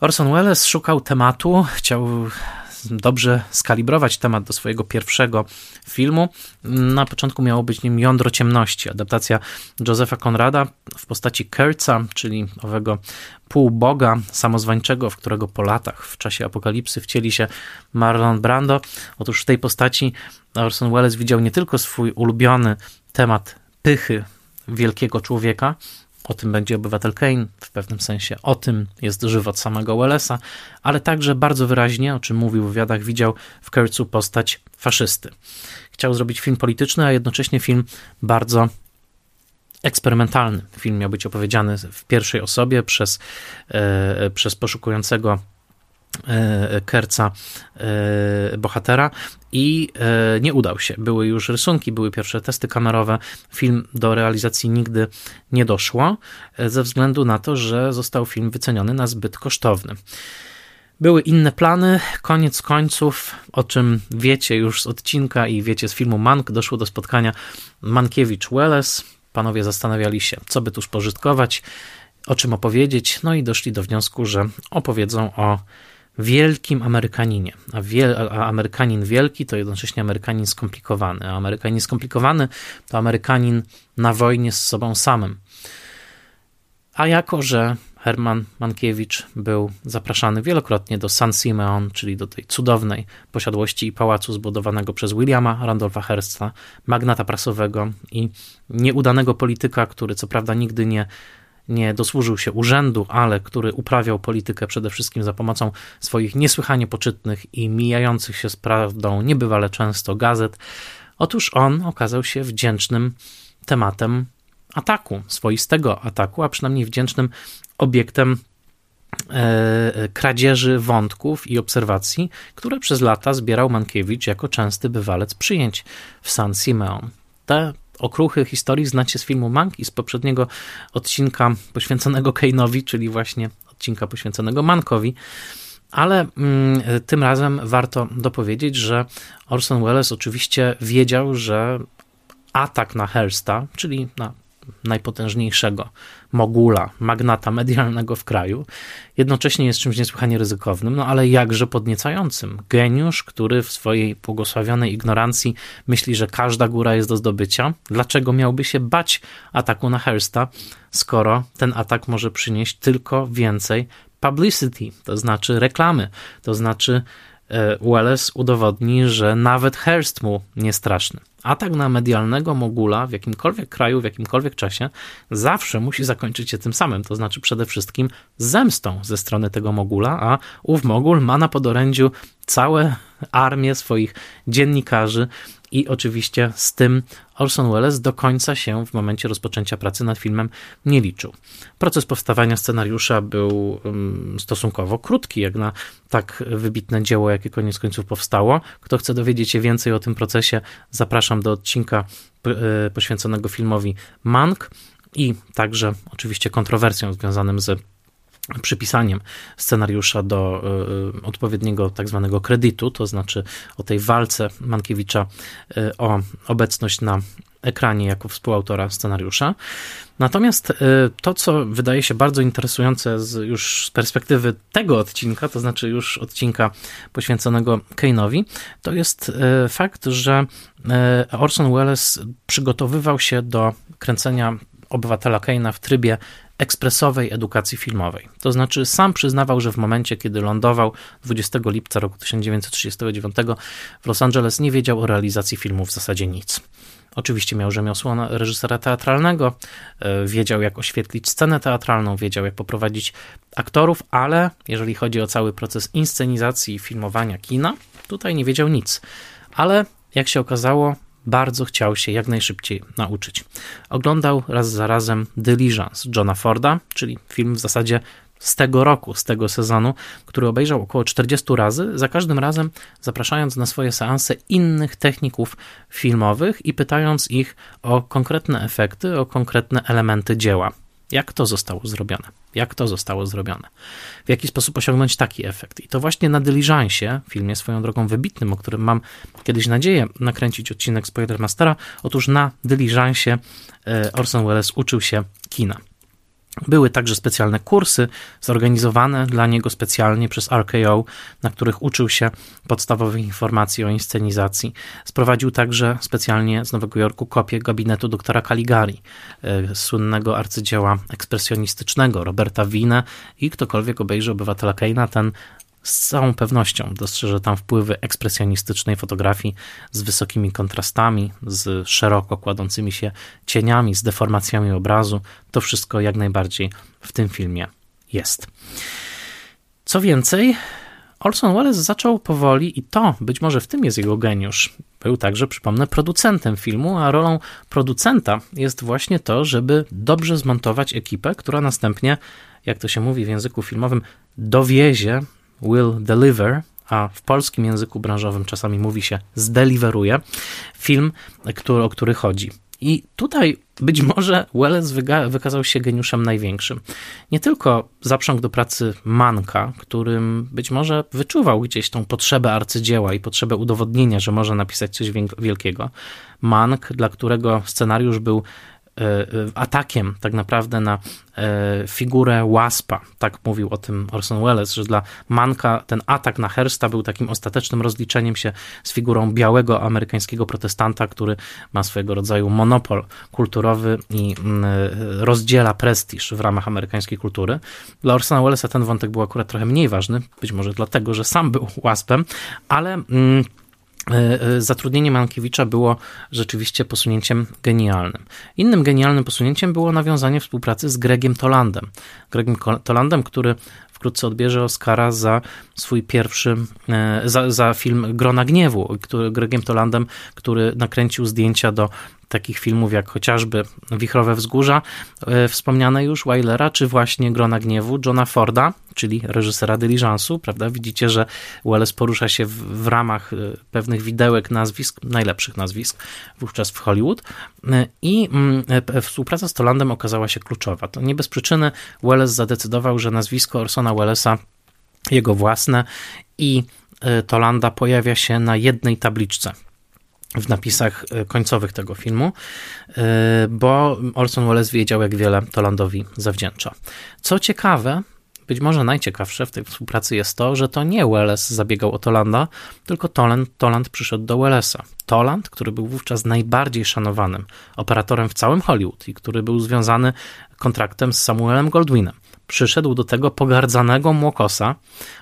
Orson Welles szukał tematu, chciał dobrze skalibrować temat do swojego pierwszego filmu. Na początku miało być nim Jądro Ciemności, adaptacja Josepha Conrada w postaci Kurtza, czyli owego półboga samozwańczego, w którego po latach w czasie apokalipsy wcieli się Marlon Brando. Otóż w tej postaci Orson Welles widział nie tylko swój ulubiony temat pychy wielkiego człowieka, o tym będzie obywatel Kane w pewnym sensie. O tym jest żywot samego Wellesa, ale także bardzo wyraźnie, o czym mówił w wywiadach, widział w Kurtzu postać faszysty. Chciał zrobić film polityczny, a jednocześnie film bardzo eksperymentalny. Film miał być opowiedziany w pierwszej osobie przez, e, przez poszukującego Kerca, e, bohatera i e, nie udał się. Były już rysunki, były pierwsze testy kamerowe. Film do realizacji nigdy nie doszło, ze względu na to, że został film wyceniony na zbyt kosztowny. Były inne plany, koniec końców, o czym wiecie już z odcinka i wiecie z filmu Mank, doszło do spotkania Mankiewicz-Welles. Panowie zastanawiali się, co by tu spożytkować, o czym opowiedzieć, no i doszli do wniosku, że opowiedzą o wielkim Amerykaninie. A, wiel, a, Amerykanin wielki to jednocześnie Amerykanin skomplikowany. A Amerykanin skomplikowany to Amerykanin na wojnie z sobą samym. A jako, że Herman Mankiewicz był zapraszany wielokrotnie do San Simeon, czyli do tej cudownej posiadłości i pałacu zbudowanego przez Williama Randolpha Hearsta, magnata prasowego i nieudanego polityka, który co prawda nigdy nie nie dosłużył się urzędu, ale który uprawiał politykę przede wszystkim za pomocą swoich niesłychanie poczytnych i mijających się z prawdą niebywale często gazet, otóż on okazał się wdzięcznym tematem ataku, swoistego ataku, a przynajmniej wdzięcznym obiektem e, kradzieży wątków i obserwacji, które przez lata zbierał Mankiewicz jako częsty bywalec przyjęć w San Simeon. Te okruchy historii znacie z filmu Mank i z poprzedniego odcinka poświęconego Kane'owi, czyli właśnie odcinka poświęconego Mankowi. Ale mm, tym razem warto dopowiedzieć, że Orson Welles oczywiście wiedział, że atak na Helsta, czyli na najpotężniejszego mogula, magnata medialnego w kraju, jednocześnie jest czymś niesłychanie ryzykownym, no ale jakże podniecającym. Geniusz, który w swojej błogosławionej ignorancji myśli, że każda góra jest do zdobycia. Dlaczego miałby się bać ataku na Hersta, skoro ten atak może przynieść tylko więcej publicity, to znaczy reklamy, to znaczy Welles udowodni, że nawet Hearst mu nie straszny. Atak na medialnego mogula w jakimkolwiek kraju, w jakimkolwiek czasie zawsze musi zakończyć się tym samym, to znaczy przede wszystkim zemstą ze strony tego mogula, a ów mogul ma na podorędziu całe armię swoich dziennikarzy, i oczywiście z tym Orson Welles do końca się w momencie rozpoczęcia pracy nad filmem nie liczył. Proces powstawania scenariusza był stosunkowo krótki, jak na tak wybitne dzieło, jakie koniec końców powstało. Kto chce dowiedzieć się więcej o tym procesie, zapraszam do odcinka e, poświęconego filmowi Mank i także oczywiście kontrowersją związanym z przypisaniem scenariusza do y, odpowiedniego tak zwanego kredytu, to znaczy o tej walce Mankiewicza y, o obecność na ekranie jako współautora scenariusza. Natomiast y, to, co wydaje się bardzo interesujące z, już z perspektywy tego odcinka, to znaczy już odcinka poświęconego Kane'owi, to jest fakt, że Orson Welles przygotowywał się do kręcenia obywatela Kane'a w trybie ekspresowej edukacji filmowej. To znaczy, sam przyznawał, że w momencie, kiedy lądował 20 lipca roku 1939 w Los Angeles, nie wiedział o realizacji filmu w zasadzie nic. Oczywiście miał rzemiosło reżysera teatralnego, e, wiedział jak oświetlić scenę teatralną, wiedział jak poprowadzić aktorów, ale jeżeli chodzi o cały proces inscenizacji i filmowania kina, tutaj nie wiedział nic. Ale jak się okazało, bardzo chciał się jak najszybciej nauczyć. Oglądał raz za razem Diligence Johna Forda, czyli film w zasadzie z tego roku, z tego sezonu, który obejrzał około 40 razy, za każdym razem zapraszając na swoje seanse innych techników filmowych i pytając ich o konkretne efekty, o konkretne elementy dzieła. Jak to zostało zrobione? Jak to zostało zrobione? W jaki sposób osiągnąć taki efekt? I to właśnie na Diligencie, filmie swoją drogą wybitnym, o którym mam kiedyś nadzieję nakręcić odcinek Spoilermastera, otóż na Diligencie e, Orson Welles uczył się kina. Były także specjalne kursy zorganizowane dla niego specjalnie przez RKO, na których uczył się podstawowych informacji o inscenizacji. Sprowadził także specjalnie z Nowego Jorku kopię gabinetu doktora Caligari, e, słynnego arcydzieła ekspresjonistycznego Roberta Wina i ktokolwiek obejrzy Obywatela Keina, ten z całą pewnością dostrzeże tam wpływy ekspresjonistycznej fotografii z wysokimi kontrastami, z szeroko kładącymi się cieniami, z deformacjami obrazu. To wszystko jak najbardziej w tym filmie jest. Co więcej, Orson Welles zaczął powoli, i to być może w tym jest jego geniusz. Był także, przypomnę, producentem filmu, a rolą producenta jest właśnie to, żeby dobrze zmontować ekipę, która następnie, jak to się mówi w języku filmowym, dowiezie Will Deliver, a w polskim języku branżowym czasami mówi się zdeliveruje, film, który, o który chodzi. I tutaj być może Welles wykazał się geniuszem największym. Nie tylko zaprząg do pracy Manka, którym być może wyczuwał gdzieś tą potrzebę arcydzieła i potrzebę udowodnienia, że może napisać coś wielkiego. Mank, dla którego scenariusz był atakiem tak naprawdę na e, figurę Waspa. Tak mówił o tym Orson Welles, że dla Manka ten atak na Hersta był takim ostatecznym rozliczeniem się z figurą białego amerykańskiego protestanta, który ma swojego rodzaju monopol kulturowy i mm, rozdziela prestiż w ramach amerykańskiej kultury. Dla Orsona Wellesa ten wątek był akurat trochę mniej ważny, być może dlatego, że sam był Waspem, ale mm, E, e, zatrudnienie Mankiewicza było rzeczywiście posunięciem genialnym. Innym genialnym posunięciem było nawiązanie współpracy z Gregiem Tolandem. Gregiem Tolandem, który wkrótce odbierze Oscara za swój pierwszy, e, za, za film Grona Gniewu, który, Gregiem Tolandem, który nakręcił zdjęcia do takich filmów jak chociażby Wichrowe Wzgórza, e, wspomniane już Weilera, czy właśnie Grona Gniewu Johna Forda, czyli reżysera Diligence'u, prawda? Widzicie, że Welles porusza się w, w ramach e, pewnych widełek nazwisk, najlepszych nazwisk wówczas w Hollywood e, i mm, współpraca z Tolandem okazała się kluczowa. To nie bez przyczyny Welles zadecydował, że nazwisko Orsona Wellesa jego własne i Tolanda pojawia się na jednej tabliczce w napisach e, końcowych tego filmu, e, bo Orson Welles wiedział, jak wiele Tolandowi zawdzięcza. Co ciekawe, być może najciekawsze w tej współpracy jest to, że to nie Welles zabiegał o Tolanda, tylko Toland, Toland przyszedł do Wellesa. Toland, który był wówczas najbardziej szanowanym operatorem w całym Hollywood i który był związany kontraktem z Samuelem Goldwinem. Przyszedł do tego pogardzanego młokosa,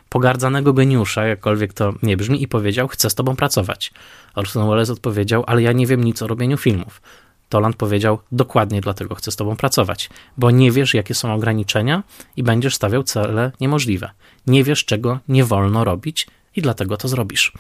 pogardzanego geniusza, jakkolwiek to nie brzmi, i powiedział: Chcę z tobą pracować. Orson Welles odpowiedział: Ale ja nie wiem nic o robieniu filmów. Toland powiedział: Dokładnie dlatego chcę z tobą pracować, bo nie wiesz, jakie są ograniczenia i będziesz stawiał cele niemożliwe. Nie wiesz, czego nie wolno robić i dlatego to zrobisz.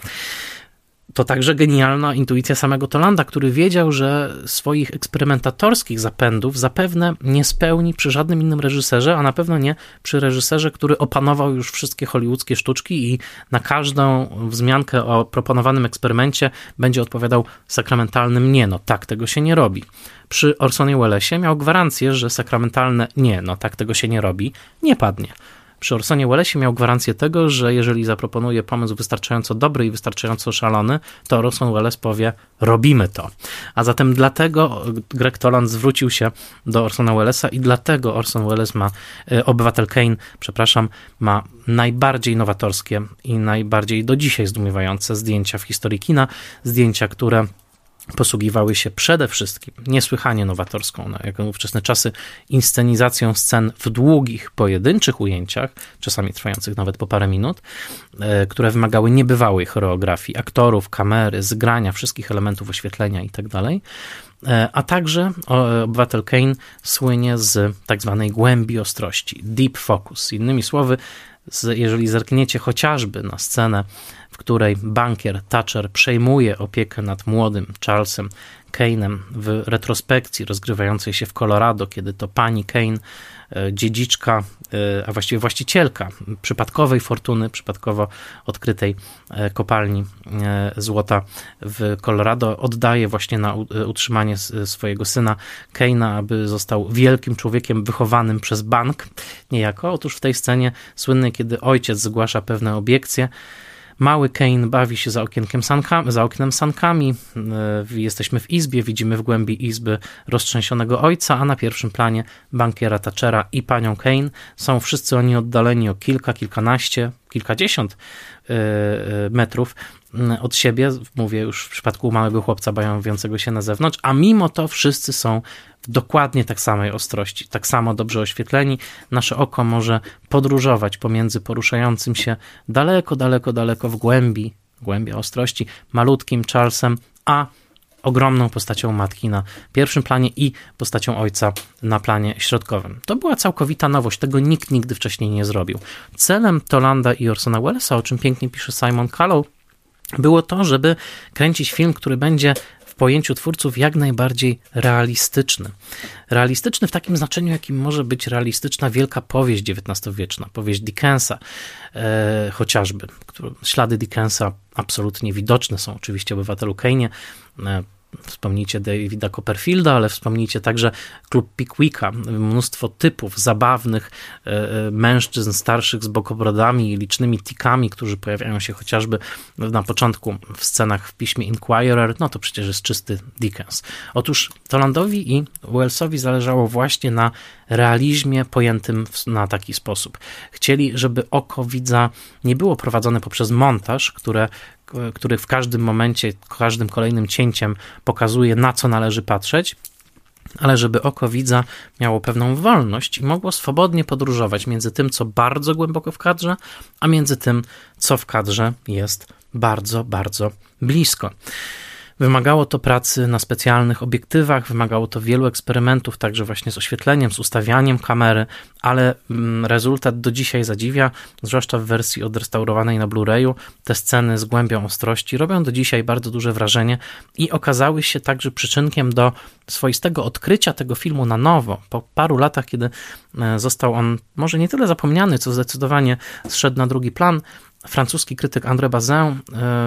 To także genialna intuicja samego Tolanda, który wiedział, że swoich eksperymentatorskich zapędów zapewne nie spełni przy żadnym innym reżyserze, a na pewno nie przy reżyserze, który opanował już wszystkie hollywoodzkie sztuczki i na każdą wzmiankę o proponowanym eksperymencie będzie odpowiadał sakramentalnym nie, no tak tego się nie robi. Przy Orsonie Wellesie miał gwarancję, że sakramentalne nie, no tak tego się nie robi, nie padnie. Przy Orsonie Wellesie miał gwarancję tego, że jeżeli zaproponuje pomysł wystarczająco dobry i wystarczająco szalony, to Orson Welles powie, robimy to. A zatem dlatego Greg Toland zwrócił się do Orsona Wellesa i dlatego Orson Welles ma, e, Obywatel Kane, przepraszam, ma najbardziej nowatorskie i najbardziej do dzisiaj zdumiewające zdjęcia w historii kina, zdjęcia, które posługiwały się przede wszystkim niesłychanie nowatorską, na jak ówczesne czasy, inscenizacją scen w długich, pojedynczych ujęciach, czasami trwających nawet po parę minut, e, które wymagały niebywałej choreografii aktorów, kamery, zgrania wszystkich elementów oświetlenia itd. Tak e, a także obywatel Kane słynie z tak zwanej głębi ostrości, deep focus. Innymi słowy, jeżeli zerkniecie chociażby na scenę w której bankier Thatcher przejmuje opiekę nad młodym Charlesem Kane'em w retrospekcji rozgrywającej się w Colorado, kiedy to pani Kane, e, dziedziczka, e, a właściwie właścicielka przypadkowej fortuny, przypadkowo odkrytej e, kopalni złota w Colorado, oddaje właśnie na utrzymanie swojego syna Kane'a, aby został wielkim człowiekiem wychowanym przez bank niejako. Otóż w tej scenie słynnej, kiedy ojciec zgłasza pewne obiekcje, Mały Kane bawi się za, okienkiem sankami, za oknem sankami. E, jesteśmy w izbie, widzimy w głębi izby roztrzęsionego ojca, a na pierwszym planie bankiera Thatchera i panią Kane. Są wszyscy oni oddaleni o kilka, kilkanaście, kilkadziesiąt metrów od siebie, mówię już w przypadku małego chłopca bawiącego się na zewnątrz, a mimo to wszyscy są w dokładnie tak samej ostrości, tak samo dobrze oświetleni. Nasze oko może podróżować pomiędzy poruszającym się daleko, daleko, daleko w głębi, głębia ostrości, malutkim Charlesem, a ogromną postacią matki na pierwszym planie i postacią ojca na planie środkowym. To była całkowita nowość, tego nikt nigdy wcześniej nie zrobił. Celem Tolanda i Orsona Wellesa, o czym pięknie pisze Simon Callow, było to, żeby kręcić film, który będzie pojęciu twórców jak najbardziej realistyczny. Realistyczny w takim znaczeniu, jakim może być realistyczna wielka powieść XIX-wieczna, powieść Dickensa e, chociażby. Ślady Dickensa absolutnie widoczne są oczywiście w Obywatelu Kane'ie. E, Wspomnijcie Davida Copperfielda, ale wspomnijcie także klub Pickwicka, mnóstwo typów zabawnych e, e, mężczyzn starszych z bokobrodami i licznymi tikami, którzy pojawiają się chociażby na początku w scenach w piśmie Inquirer, no to przecież jest czysty Dickens. Otóż Tolandowi i Wellsowi zależało właśnie na realizmie pojętym na taki sposób. Chcieli, żeby oko widza nie było prowadzone poprzez montaż, które który w każdym momencie, każdym kolejnym cięciem pokazuje, na co należy patrzeć, ale żeby oko widza miało pewną wolność i mogło swobodnie podróżować między tym, co bardzo głęboko w kadrze, a między tym, co w kadrze jest bardzo, bardzo blisko. Wymagało to pracy na specjalnych obiektywach, wymagało to wielu eksperymentów, także właśnie z oświetleniem, z ustawianiem kamery, ale mm, rezultat do dzisiaj zadziwia, zwłaszcza w wersji odrestaurowanej na Blu-rayu. Te sceny z głębią ostrości robią do dzisiaj bardzo duże wrażenie i okazały się także przyczynkiem do swoistego odkrycia tego filmu na nowo. Po paru latach, kiedy e, został on może nie tyle zapomniany, co zdecydowanie zszedł na drugi plan, francuski krytyk André Bazin e,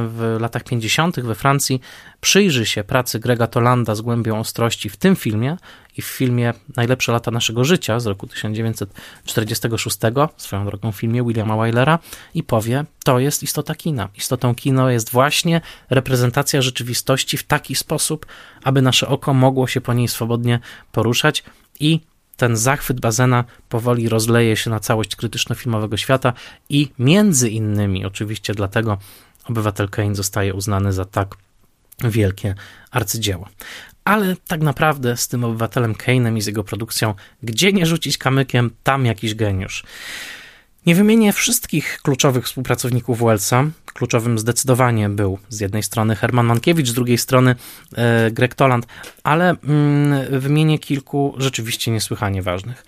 w latach 50. we Francji przyjrzy się pracy Grega Tolanda z głębią ostrości w tym filmie i w filmie Najlepsze lata naszego życia z roku 1946, swoją drogą filmie Williama Wylera i powie, to jest istota kina. Istotą kino jest właśnie reprezentacja rzeczywistości w taki sposób, aby nasze oko mogło się po niej swobodnie poruszać i ten zachwyt Bazena powoli rozleje się na całość krytyczno-filmowego świata i między innymi, oczywiście dlatego Obywatel Kane zostaje uznany za tak wielkie arcydzieło. Ale tak naprawdę z tym Obywatelem Kane'em i z jego produkcją, gdzie nie rzucić kamykiem, tam jakiś geniusz. Nie wymienię wszystkich kluczowych współpracowników Wellsa. Kluczowym zdecydowanie był z jednej strony Herman Mankiewicz, z drugiej strony e, Greg Toland, ale mm, wymienię kilku rzeczywiście niesłychanie ważnych.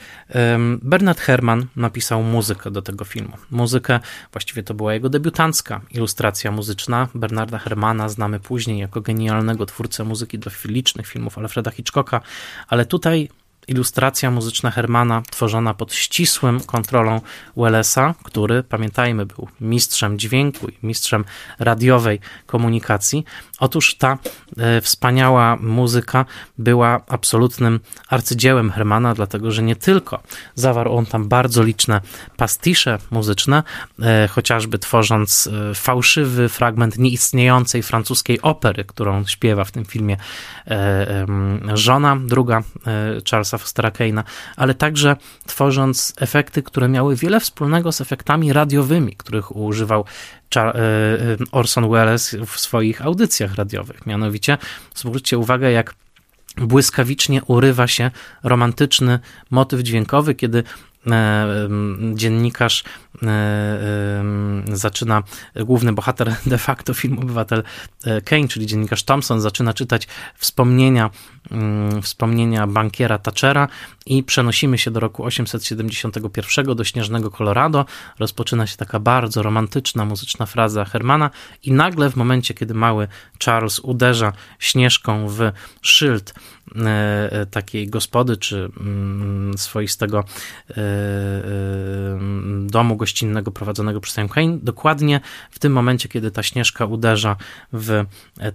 Bernard Herrmann napisał muzykę do tego filmu. Muzykę, właściwie to była jego debiutancka ilustracja muzyczna. Bernarda Hermana znamy później jako genialnego twórcę muzyki do licznych filmów Alfreda Hitchcocka, ale tutaj ilustracja muzyczna Hermana tworzona pod ścisłym kontrolą Wellesa, który, pamiętajmy, był mistrzem dźwięku i mistrzem radiowej komunikacji. Otóż ta e, wspaniała muzyka była absolutnym arcydziełem Hermana, dlatego że nie tylko zawarł on tam bardzo liczne pastisze muzyczne, e, chociażby tworząc e, fałszywy fragment nieistniejącej francuskiej opery, którą śpiewa w tym filmie żona, druga Charlesa Kane'a, ale także tworząc efekty, które miały wiele wspólnego z efektami radiowymi, których używał E, e, Orson Welles w swoich audycjach radiowych. Mianowicie zwróćcie uwagę, jak błyskawicznie urywa się romantyczny motyw dźwiękowy, kiedy dziennikarz e, zaczyna, główny bohater de facto filmu Obywatel e, Kane, czyli dziennikarz Thompson, zaczyna czytać wspomnienia, wspomnienia bankiera Thatchera i przenosimy się do roku 871 do śnieżnego Colorado. Rozpoczyna się taka bardzo romantyczna muzyczna fraza Hermana i nagle w momencie, kiedy mały Charles uderza śnieżką w szyld takiej gospody, czy swoistego domu gościnnego prowadzonego przez Sam Kane, dokładnie w tym momencie, kiedy ta śnieżka uderza w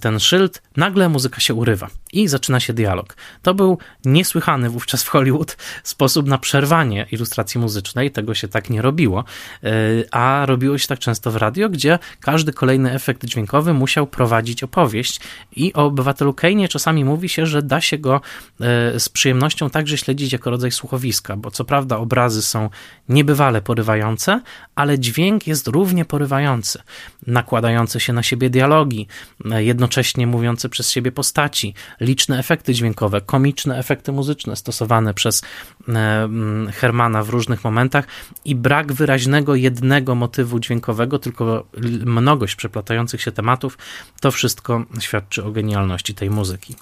ten szyld, nagle muzyka się urywa i zaczyna się dialog. To był niesłychany wówczas w Hollywood sposób na przerwanie ilustracji muzycznej, tego się tak nie robiło, e, a robiło się tak często w radio, gdzie każdy kolejny efekt dźwiękowy musiał prowadzić opowieść. I o obywatelu Kane'ie czasami mówi się, że da się go e, z przyjemnością także śledzić jako rodzaj słuchowiska, bo co prawda obrazy są niebywale porywające, ale dźwięk jest równie porywający, nakładające się na siebie dialogi, jednocześnie mówiące przez siebie postaci, liczne efekty dźwiękowe, komiczne efekty muzyczne stosowane przez e, Hermana w różnych momentach i brak wyraźnego jednego motywu dźwiękowego, tylko mnogość przeplatających się tematów, to wszystko świadczy o genialności tej muzyki.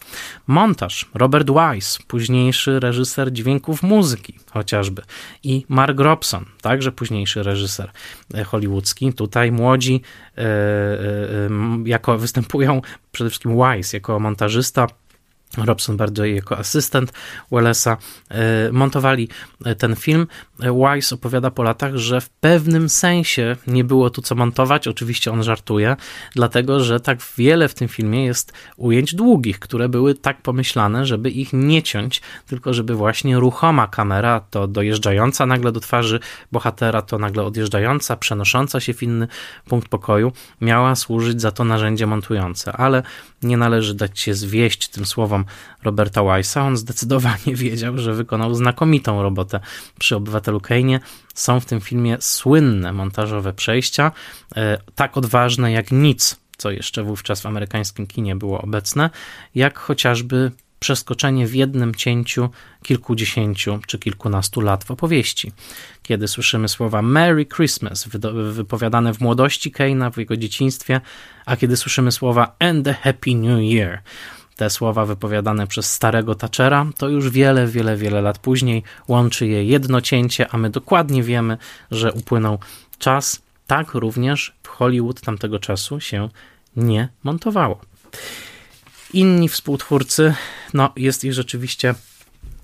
Montaż Robert Wise, późniejszy reżyser dźwięków muzyki chociażby i Mark Robson, także późniejszy reżyser e, hollywoodzki. Tutaj młodzi, e, jako występują przede wszystkim Wise jako montażysta, Robson bardziej jako asystent Wellesa e, montowali e, ten film. E, Wise opowiada po latach, że w pewnym sensie nie było tu co montować. Oczywiście on żartuje, dlatego że tak wiele w tym filmie jest ujęć długich, które były tak pomyślane, żeby ich nie ciąć, tylko żeby właśnie ruchoma kamera, to dojeżdżająca nagle do twarzy bohatera, to nagle odjeżdżająca, przenosząca się w inny punkt pokoju, miała służyć za to narzędzie montujące. Ale nie należy dać się zwieść tym słowom Roberta Weissa. On zdecydowanie wiedział, że wykonał znakomitą robotę przy Obywatelu Kane'ie. Są w tym filmie słynne montażowe przejścia, e, tak odważne jak nic, co jeszcze wówczas w amerykańskim kinie było obecne, jak chociażby przeskoczenie w jednym cięciu kilkudziesięciu czy kilkunastu lat w opowieści. Kiedy słyszymy słowa Merry Christmas wypowiadane w młodości Keina, w jego dzieciństwie, a kiedy słyszymy słowa And a Happy New Year, te słowa wypowiadane przez starego Thatchera, to już wiele, wiele, wiele lat później łączy je jedno cięcie, a my dokładnie wiemy, że upłynął czas. Tak również w Hollywood tamtego czasu się nie montowało. Inni współtwórcy, no jest ich rzeczywiście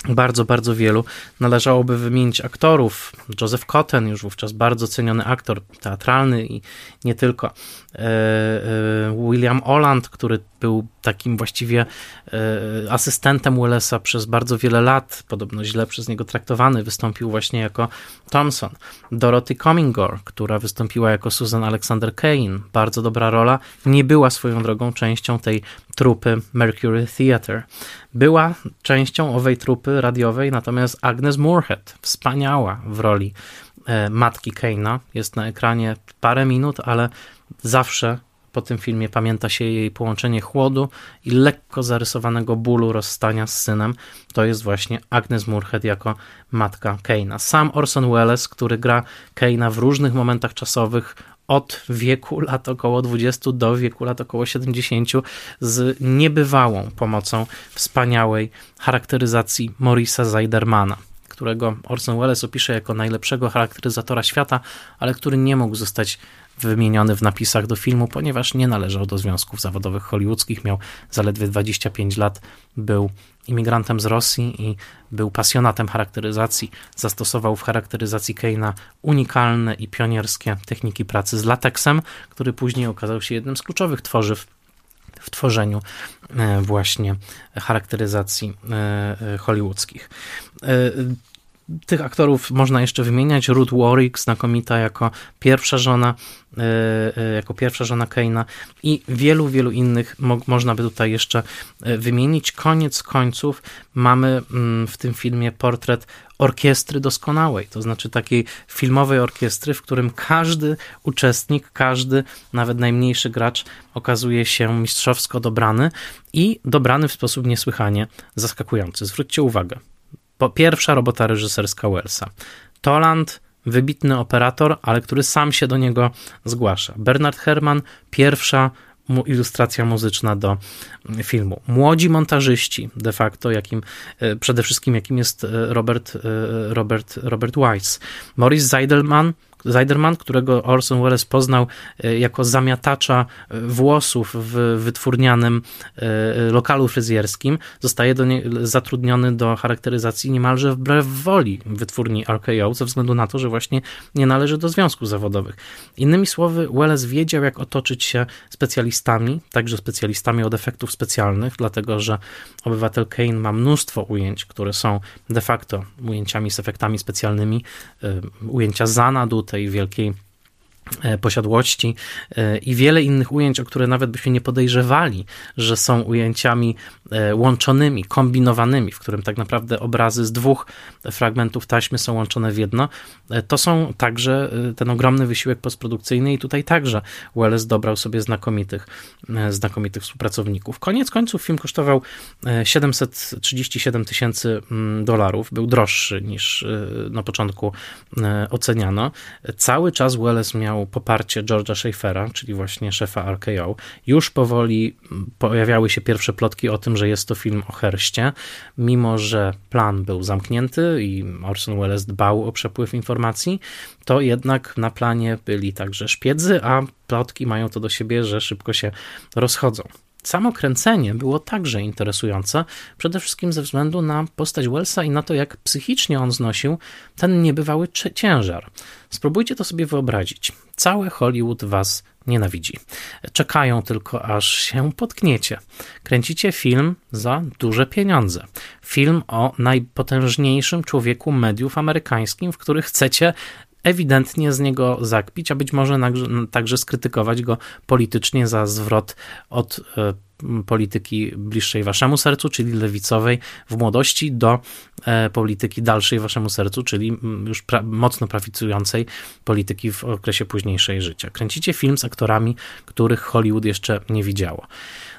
bardzo, bardzo wielu. Należałoby wymienić aktorów. Joseph Cotten, już wówczas bardzo ceniony aktor teatralny i nie tylko. E, e, William Oland, który był takim właściwie e, asystentem Wellesa przez bardzo wiele lat, podobno źle przez niego traktowany, wystąpił właśnie jako Thompson. Dorothy Comingore, która wystąpiła jako Susan Alexander Kane, bardzo dobra rola, nie była swoją drogą częścią tej trupy Mercury Theatre. Była częścią owej trupy radiowej, natomiast Agnes Moorehead, wspaniała w roli matki Kane'a, jest na ekranie parę minut, ale zawsze po tym filmie pamięta się jej połączenie chłodu i lekko zarysowanego bólu rozstania z synem. To jest właśnie Agnes Moorehead jako matka Keina. Sam Orson Welles, który gra Keina w różnych momentach czasowych, od wieku lat około 20 do wieku lat około 70 z niebywałą pomocą wspaniałej charakteryzacji Morisa Zajdermana którego Orson Welles opisze jako najlepszego charakteryzatora świata, ale który nie mógł zostać wymieniony w napisach do filmu, ponieważ nie należał do związków zawodowych hollywoodzkich, miał zaledwie 25 lat, był imigrantem z Rosji i był pasjonatem charakteryzacji. Zastosował w charakteryzacji Keina unikalne i pionierskie techniki pracy z lateksem, który później okazał się jednym z kluczowych tworzyw w tworzeniu e, właśnie charakteryzacji e, e, hollywoodzkich tych aktorów można jeszcze wymieniać. Ruth Warwick, znakomita jako pierwsza żona, e, e, jako pierwsza żona Keina i wielu, wielu innych mo można by tutaj jeszcze e, wymienić. Koniec końców mamy mm, w tym filmie portret orkiestry doskonałej, to znaczy takiej filmowej orkiestry, w którym każdy uczestnik, każdy, nawet najmniejszy gracz okazuje się mistrzowsko dobrany i dobrany w sposób niesłychanie zaskakujący. Zwróćcie uwagę, pierwsza robota reżyserska Wellsa. Toland, wybitny operator, ale który sam się do niego zgłasza. Bernard Herrmann, pierwsza ilustracja muzyczna do filmu. Młodzi montażyści, de facto, jakim, e, przede wszystkim jakim jest e, Robert, e, Robert, Robert Weiss. Maurice Zeidelman, Zeiderman, którego Orson Welles poznał e, jako zamiatacza e, włosów w wytwórnianym e, lokalu fryzjerskim, zostaje do nie, zatrudniony do charakteryzacji niemalże wbrew woli wytwórni RKO, ze względu na to, że właśnie nie należy do związków zawodowych. Innymi słowy, Welles wiedział, jak otoczyć się specjalistami, także specjalistami od efektów specjalnych, dlatego że obywatel Kane ma mnóstwo ujęć, które są de facto ujęciami z efektami specjalnymi, ujęcia zanadu, tej wielkiej E, posiadłości e, i wiele innych ujęć, o które nawet byśmy nie podejrzewali, że są ujęciami łączonymi, kombinowanymi, w którym tak naprawdę obrazy z dwóch fragmentów taśmy są łączone w jedno. To są także ten ogromny wysiłek postprodukcyjny i tutaj także Welles dobrał sobie znakomitych, znakomitych współpracowników. Koniec końców film kosztował 737 tysięcy mm, dolarów, był droższy niż na początku oceniano. Cały czas Welles miał poparcie George'a Schaeffera, czyli właśnie szefa RKO. Już powoli pojawiały się pierwsze plotki o tym, że jest to film o Herście, mimo że plan był zamknięty i Orson Welles dbał o przepływ informacji, to jednak na planie byli także szpiedzy, a plotki mają to do siebie, że szybko się rozchodzą. Samo kręcenie było także interesujące, przede wszystkim ze względu na postać Wellsa i na to, jak psychicznie on znosił ten niebywały ciężar. Spróbujcie to sobie wyobrazić. Całe Hollywood was nienawidzi. Czekają tylko, aż się potkniecie. Kręcicie film za duże pieniądze. Film o najpotężniejszym człowieku mediów amerykańskim, w który chcecie ewidentnie z niego zakpić, a być może także skrytykować go politycznie za zwrot od e, polityki bliższej waszemu sercu, czyli lewicowej w młodości, do e, polityki dalszej waszemu sercu, czyli już pra mocno prawicującej polityki w okresie późniejszej życia. Kręcicie film z aktorami, których Hollywood jeszcze nie widziało.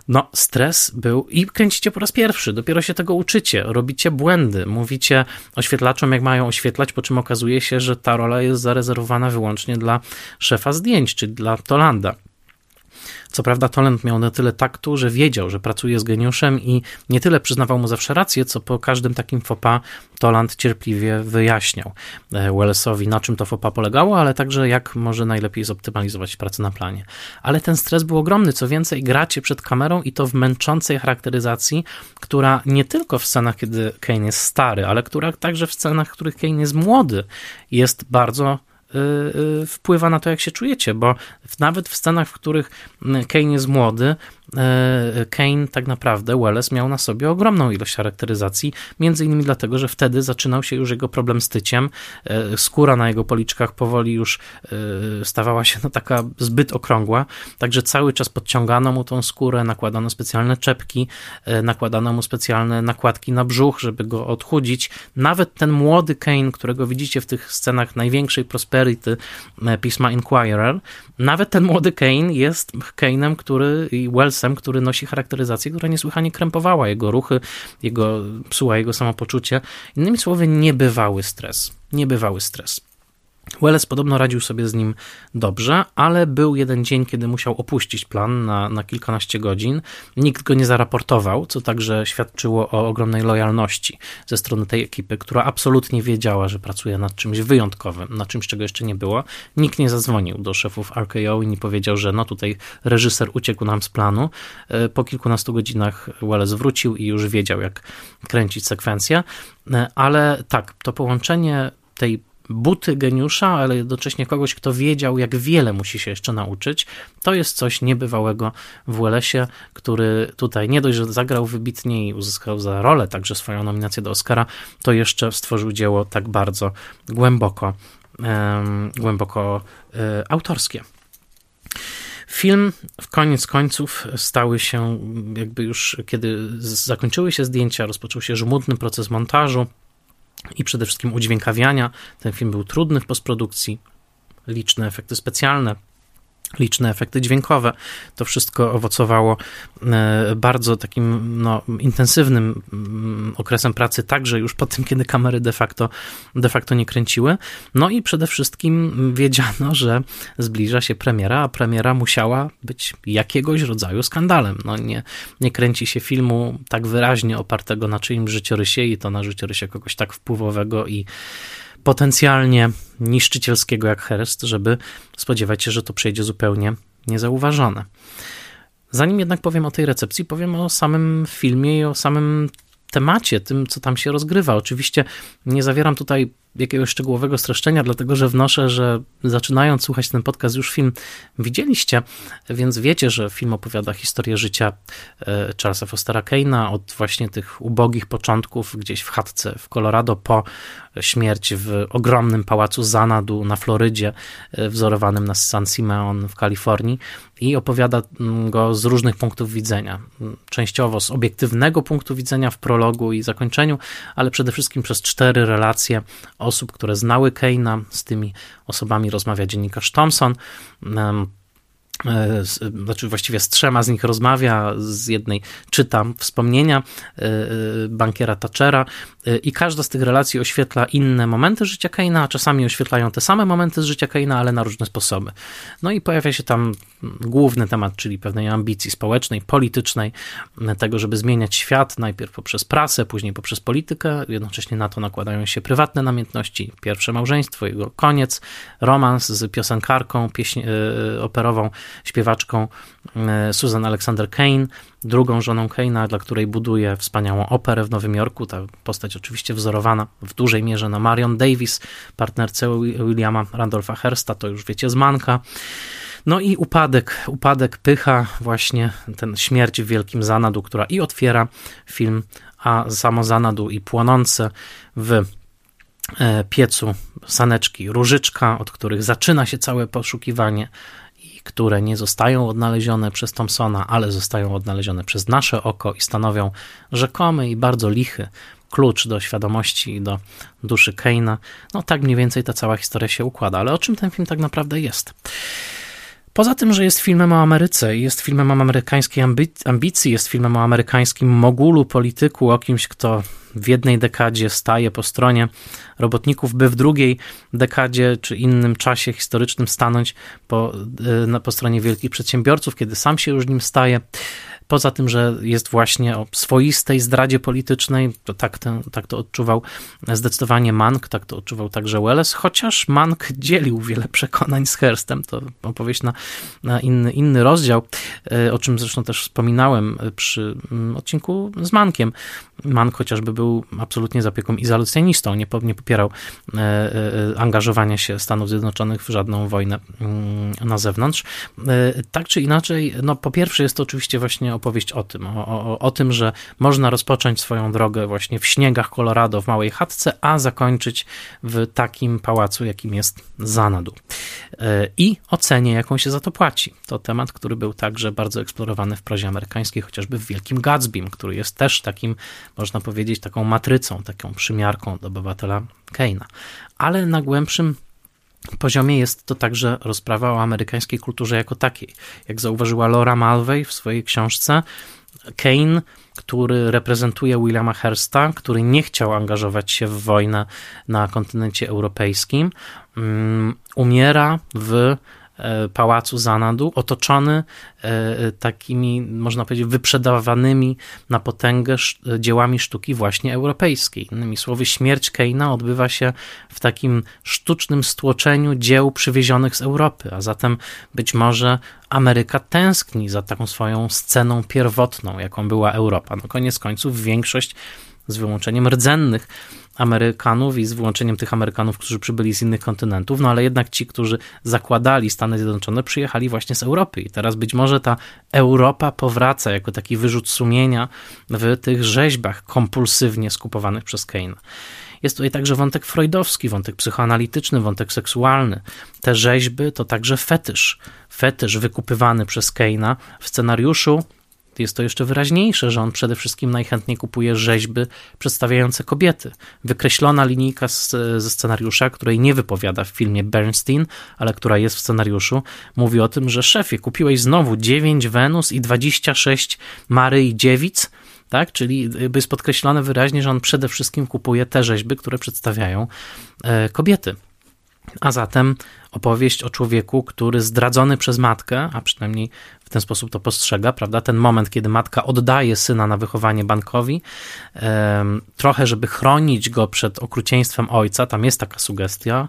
No, stres był i kręcicie po raz pierwszy, dopiero się tego uczycie, robicie błędy, mówicie oświetlaczom, jak mają oświetlać, po czym okazuje się, że ta rola jest zarezerwowana wyłącznie dla szefa zdjęć, czy dla Tolanda. Co prawda Toland miał na tyle taktu, że wiedział, że pracuje z geniuszem i nie tyle przyznawał mu zawsze rację, co po każdym takim fopa Toland cierpliwie wyjaśniał e, Wellesowi, na czym to fopa polegało, ale także jak może najlepiej zoptymalizować pracę na planie. Ale ten stres był ogromny, co więcej, gracie przed kamerą i to w męczącej charakteryzacji, która nie tylko w scenach, kiedy Kane jest stary, ale która także w scenach, w których Kane jest młody, jest bardzo wpływa na to, jak się czujecie, bo nawet w scenach, w których Kane jest młody, Kane tak naprawdę, Welles miał na sobie ogromną ilość charakteryzacji, między innymi dlatego, że wtedy zaczynał się już jego problem z tyciem, e, skóra na jego policzkach powoli już e, stawała się no, taka zbyt okrągła, także cały czas podciągano mu tą skórę, nakładano specjalne czepki, nakładano mu specjalne nakładki na brzuch, żeby go odchudzić. Nawet ten młody Kane, którego widzicie w tych scenach największej prosperity pisma Inquirer, nawet ten młody Kane jest Kane'em, który i Wells który nosi charakteryzację, która niesłychanie krępowała jego ruchy, jego, psuła jego samopoczucie. Innymi słowy, niebywały stres. Niebywały stres. Welles podobno radził sobie z nim dobrze, ale był jeden dzień, kiedy musiał opuścić plan na, na kilkanaście godzin. Nikt go nie zaraportował, co także świadczyło o ogromnej lojalności ze strony tej ekipy, która absolutnie wiedziała, że pracuje nad czymś wyjątkowym, nad czymś, czego jeszcze nie było. Nikt nie zadzwonił do szefów RKO i nie powiedział, że no tutaj reżyser uciekł nam z planu. E, po kilkunastu godzinach Welles wrócił i już wiedział, jak kręcić sekwencję, e, ale tak, to połączenie tej buty geniusza, ale jednocześnie kogoś, kto wiedział, jak wiele musi się jeszcze nauczyć. To jest coś niebywałego w Wellesie, który tutaj nie dość, że zagrał wybitnie i uzyskał za rolę także swoją nominację do Oscara, to jeszcze stworzył dzieło tak bardzo głęboko, głęboko um, autorskie. Film w koniec końców stały się, jakby już kiedy zakończyły się zdjęcia, rozpoczął się żmudny proces montażu i przede wszystkim udźwiękawiania. Ten film był trudny w postprodukcji, liczne efekty specjalne, liczne efekty dźwiękowe. To wszystko owocowało e, bardzo takim no, intensywnym mm, okresem pracy, także już po tym, kiedy kamery de facto, de facto nie kręciły. No i przede wszystkim wiedziano, że zbliża się premiera, a premiera musiała być jakiegoś rodzaju skandalem. No nie, nie kręci się filmu tak wyraźnie opartego na czyimś życiorysie i to na życiorysie kogoś tak wpływowego i potencjalnie niszczycielskiego jak Herst, żeby spodziewać się, że to przejdzie zupełnie niezauważone. Zanim jednak powiem o tej recepcji, powiem o samym filmie i o samym temacie, tym, co tam się rozgrywa. Oczywiście nie zawieram tutaj jakiegoś szczegółowego streszczenia, dlatego że wnoszę, że zaczynając słuchać ten podcast, już film widzieliście, więc wiecie, że film opowiada historię życia e, Charlesa Fostera Kane'a od właśnie tych ubogich początków gdzieś w chatce w Colorado po śmierć w ogromnym pałacu Zanadu na Florydzie, e, wzorowanym na San Simeon w Kalifornii i opowiada mm, go z różnych punktów widzenia. Częściowo z obiektywnego punktu widzenia w prologu i zakończeniu, ale przede wszystkim przez cztery relacje osób, które znały Keina. Z tymi osobami rozmawia dziennikarz Thompson. E, znaczy właściwie z trzema z nich rozmawia, z jednej czytam wspomnienia e, e, bankiera Thatchera i każda z tych relacji oświetla inne momenty życia Keina, a czasami oświetlają te same momenty z życia Keina, ale na różne sposoby. No i pojawia się tam główny temat, czyli pewnej ambicji społecznej, politycznej, tego, żeby zmieniać świat, najpierw poprzez prasę, później poprzez politykę, jednocześnie na to nakładają się prywatne namiętności, pierwsze małżeństwo, jego koniec, romans z piosenkarką pieśń, operową śpiewaczką e, Susan Alexander Kane, drugą żoną Kane'a, dla której buduje wspaniałą operę w Nowym Jorku. Ta postać oczywiście wzorowana w dużej mierze na Marion Davis, partnerce Williama Randolpha Hearsta, to już wiecie z Manka. No i upadek, upadek, pycha, właśnie ten śmierć w Wielkim Zanadu, która i otwiera film, a samo Zanadu i płonące w e, piecu saneczki różyczka, od których zaczyna się całe poszukiwanie które nie zostają odnalezione przez Thompsona, ale zostają odnalezione przez nasze oko i stanowią rzekomy i bardzo lichy klucz do świadomości i do duszy Keina. No tak mniej więcej ta cała historia się układa, ale o czym ten film tak naprawdę jest? Poza tym, że jest filmem o Ameryce, jest filmem o amerykańskiej ambicji, jest filmem o amerykańskim mogulu, polityku, o kimś, kto w jednej dekadzie staje po stronie robotników, by w drugiej dekadzie czy innym czasie historycznym stanąć po, y, po stronie wielkich przedsiębiorców, kiedy sam się już nim staje. Poza tym, że jest właśnie o swoistej zdradzie politycznej, to tak, ten, tak to odczuwał zdecydowanie Mank, tak to odczuwał także Welles, chociaż Mank dzielił wiele przekonań z Herstem, to opowieść na, na inny, inny rozdział, e, o czym zresztą też wspominałem przy mm, odcinku z Mankiem. Mank chociażby był absolutnie zapieką izolacjonistą, nie, nie popierał e, e, angażowania się Stanów Zjednoczonych w żadną wojnę mm, na zewnątrz. Tak czy inaczej, no po pierwsze jest to oczywiście właśnie opowieść o tym, o, o, o tym, że można rozpocząć swoją drogę właśnie w śniegach Colorado w małej chatce, a zakończyć w takim pałacu, jakim jest Zanadu. E, I ocenie, jaką się za to płaci. To temat, który był także bardzo eksplorowany w prozie amerykańskiej, chociażby w Wielkim Gatsbym, który jest też takim, można powiedzieć, taką matrycą, taką przymiarką do obywatela Keina. Ale na głębszym poziomie jest to także rozprawa o amerykańskiej kulturze jako takiej. Jak zauważyła Laura Mulvey w swojej książce, Kane, który reprezentuje Williama Hearsta, który nie chciał angażować się w wojnę na kontynencie europejskim, um, umiera w pałacu Zanadu, otoczony e, takimi, można powiedzieć, wyprzedawanymi na potęgę dziełami sztuki właśnie europejskiej. Innymi słowy, śmierć Keina odbywa się w takim sztucznym stłoczeniu dzieł przywiezionych z Europy, a zatem być może Ameryka tęskni za taką swoją sceną pierwotną, jaką była Europa. No koniec końców większość z wyłączeniem rdzennych Amerykanów i z wyłączeniem tych Amerykanów, którzy przybyli z innych kontynentów, no ale jednak ci, którzy zakładali Stany Zjednoczone, przyjechali właśnie z Europy i teraz być może ta Europa powraca jako taki wyrzut sumienia w tych rzeźbach kompulsywnie skupowanych przez Keina. Jest tutaj także wątek freudowski, wątek psychoanalityczny, wątek seksualny. Te rzeźby to także fetysz. Fetysz wykupywany przez Keina w scenariuszu jest to jeszcze wyraźniejsze, że on przede wszystkim najchętniej kupuje rzeźby przedstawiające kobiety. Wykreślona linijka z, ze scenariusza, której nie wypowiada w filmie Bernstein, ale która jest w scenariuszu, mówi o tym, że szefie, kupiłeś znowu 9 Wenus i 26 Mary i Dziewic, tak? Czyli jest podkreślone wyraźnie, że on przede wszystkim kupuje te rzeźby, które przedstawiają e, kobiety. A zatem opowieść o człowieku, który zdradzony przez matkę, a przynajmniej w ten sposób to postrzega, prawda? Ten moment, kiedy matka oddaje syna na wychowanie bankowi, trochę, żeby chronić go przed okrucieństwem ojca, tam jest taka sugestia,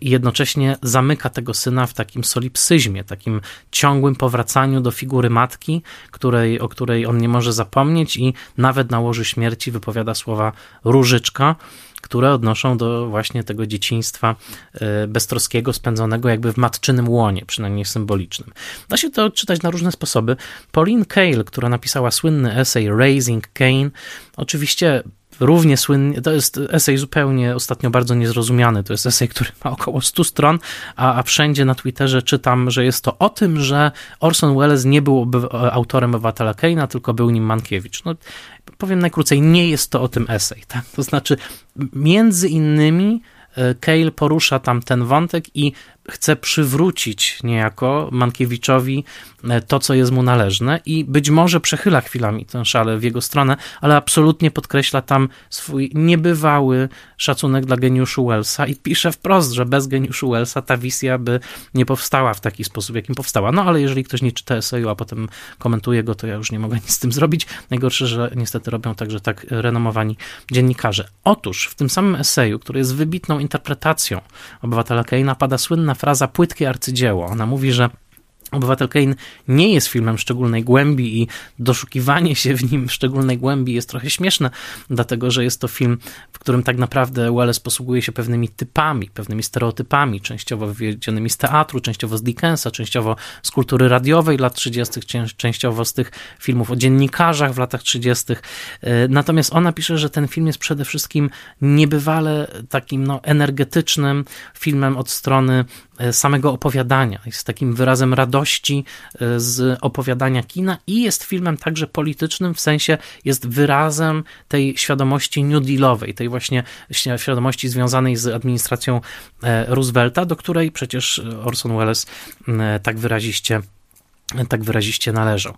i jednocześnie zamyka tego syna w takim solipsyzmie, takim ciągłym powracaniu do figury matki, której, o której on nie może zapomnieć i nawet na łożu śmierci wypowiada słowa różyczka, które odnoszą do właśnie tego dzieciństwa e, beztroskiego, spędzonego jakby w matczynym łonie, przynajmniej symbolicznym. Da się to odczytać na różne sposoby. Pauline Kael, która napisała słynny esej Raising Cain, oczywiście równie słynny, to jest esej zupełnie ostatnio bardzo niezrozumiany, to jest esej, który ma około 100 stron, a, a wszędzie na Twitterze czytam, że jest to o tym, że Orson Welles nie był autorem Obywatela Keina, tylko był nim Mankiewicz. No, powiem najkrócej, nie jest to o tym esej, tak? To znaczy, między innymi e, Cale porusza tam ten wątek i chce przywrócić niejako Mankiewiczowi e, to, co jest mu należne i być może przechyla chwilami tę szalę w jego stronę, ale absolutnie podkreśla tam swój niebywały szacunek dla geniuszu Wellsa i pisze wprost, że bez geniuszu Wellsa ta wizja by nie powstała w taki sposób, jakim powstała. No ale jeżeli ktoś nie czyta eseju, a potem komentuje go, to ja już nie mogę nic z tym zrobić. Najgorsze, że niestety robią także tak renomowani dziennikarze. Otóż w tym samym eseju, który jest wybitną interpretacją obywatela Keina, pada słynna fraza płytkie arcydzieło. Ona mówi, że Obywatel Kane nie jest filmem szczególnej głębi i doszukiwanie się w nim szczególnej głębi jest trochę śmieszne, dlatego że jest to film, w którym tak naprawdę Welles posługuje się pewnymi typami, pewnymi stereotypami, częściowo wywiedzionymi z teatru, częściowo z Dickensa, częściowo z kultury radiowej lat 30., częściowo z tych filmów o dziennikarzach w latach 30. E, natomiast ona pisze, że ten film jest przede wszystkim niebywale takim no, energetycznym filmem od strony samego opowiadania. Jest takim wyrazem radości e, z opowiadania kina i jest filmem także politycznym, w sensie jest wyrazem tej świadomości New Dealowej, tej właśnie świadomości związanej z administracją e, Roosevelta, do której przecież Orson Welles tak wyraziście tak wyraziście należą.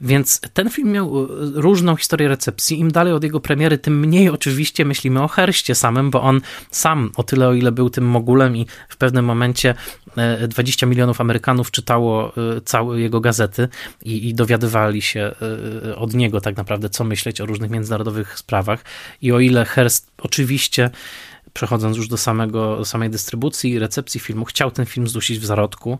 Więc ten film miał e, różną historię recepcji. Im dalej od jego premiery, tym mniej oczywiście myślimy o Herście samym, bo on sam o tyle, o ile był tym mogulem i w pewnym momencie 20 e, milionów Amerykanów czytało e, całe jego gazety i, i dowiadywali się od niego tak naprawdę, co myśleć o różnych międzynarodowych sprawach. I o ile Hearst oczywiście przechodząc już do samego, samej dystrybucji i recepcji filmu, chciał ten film zdusić w zarodku.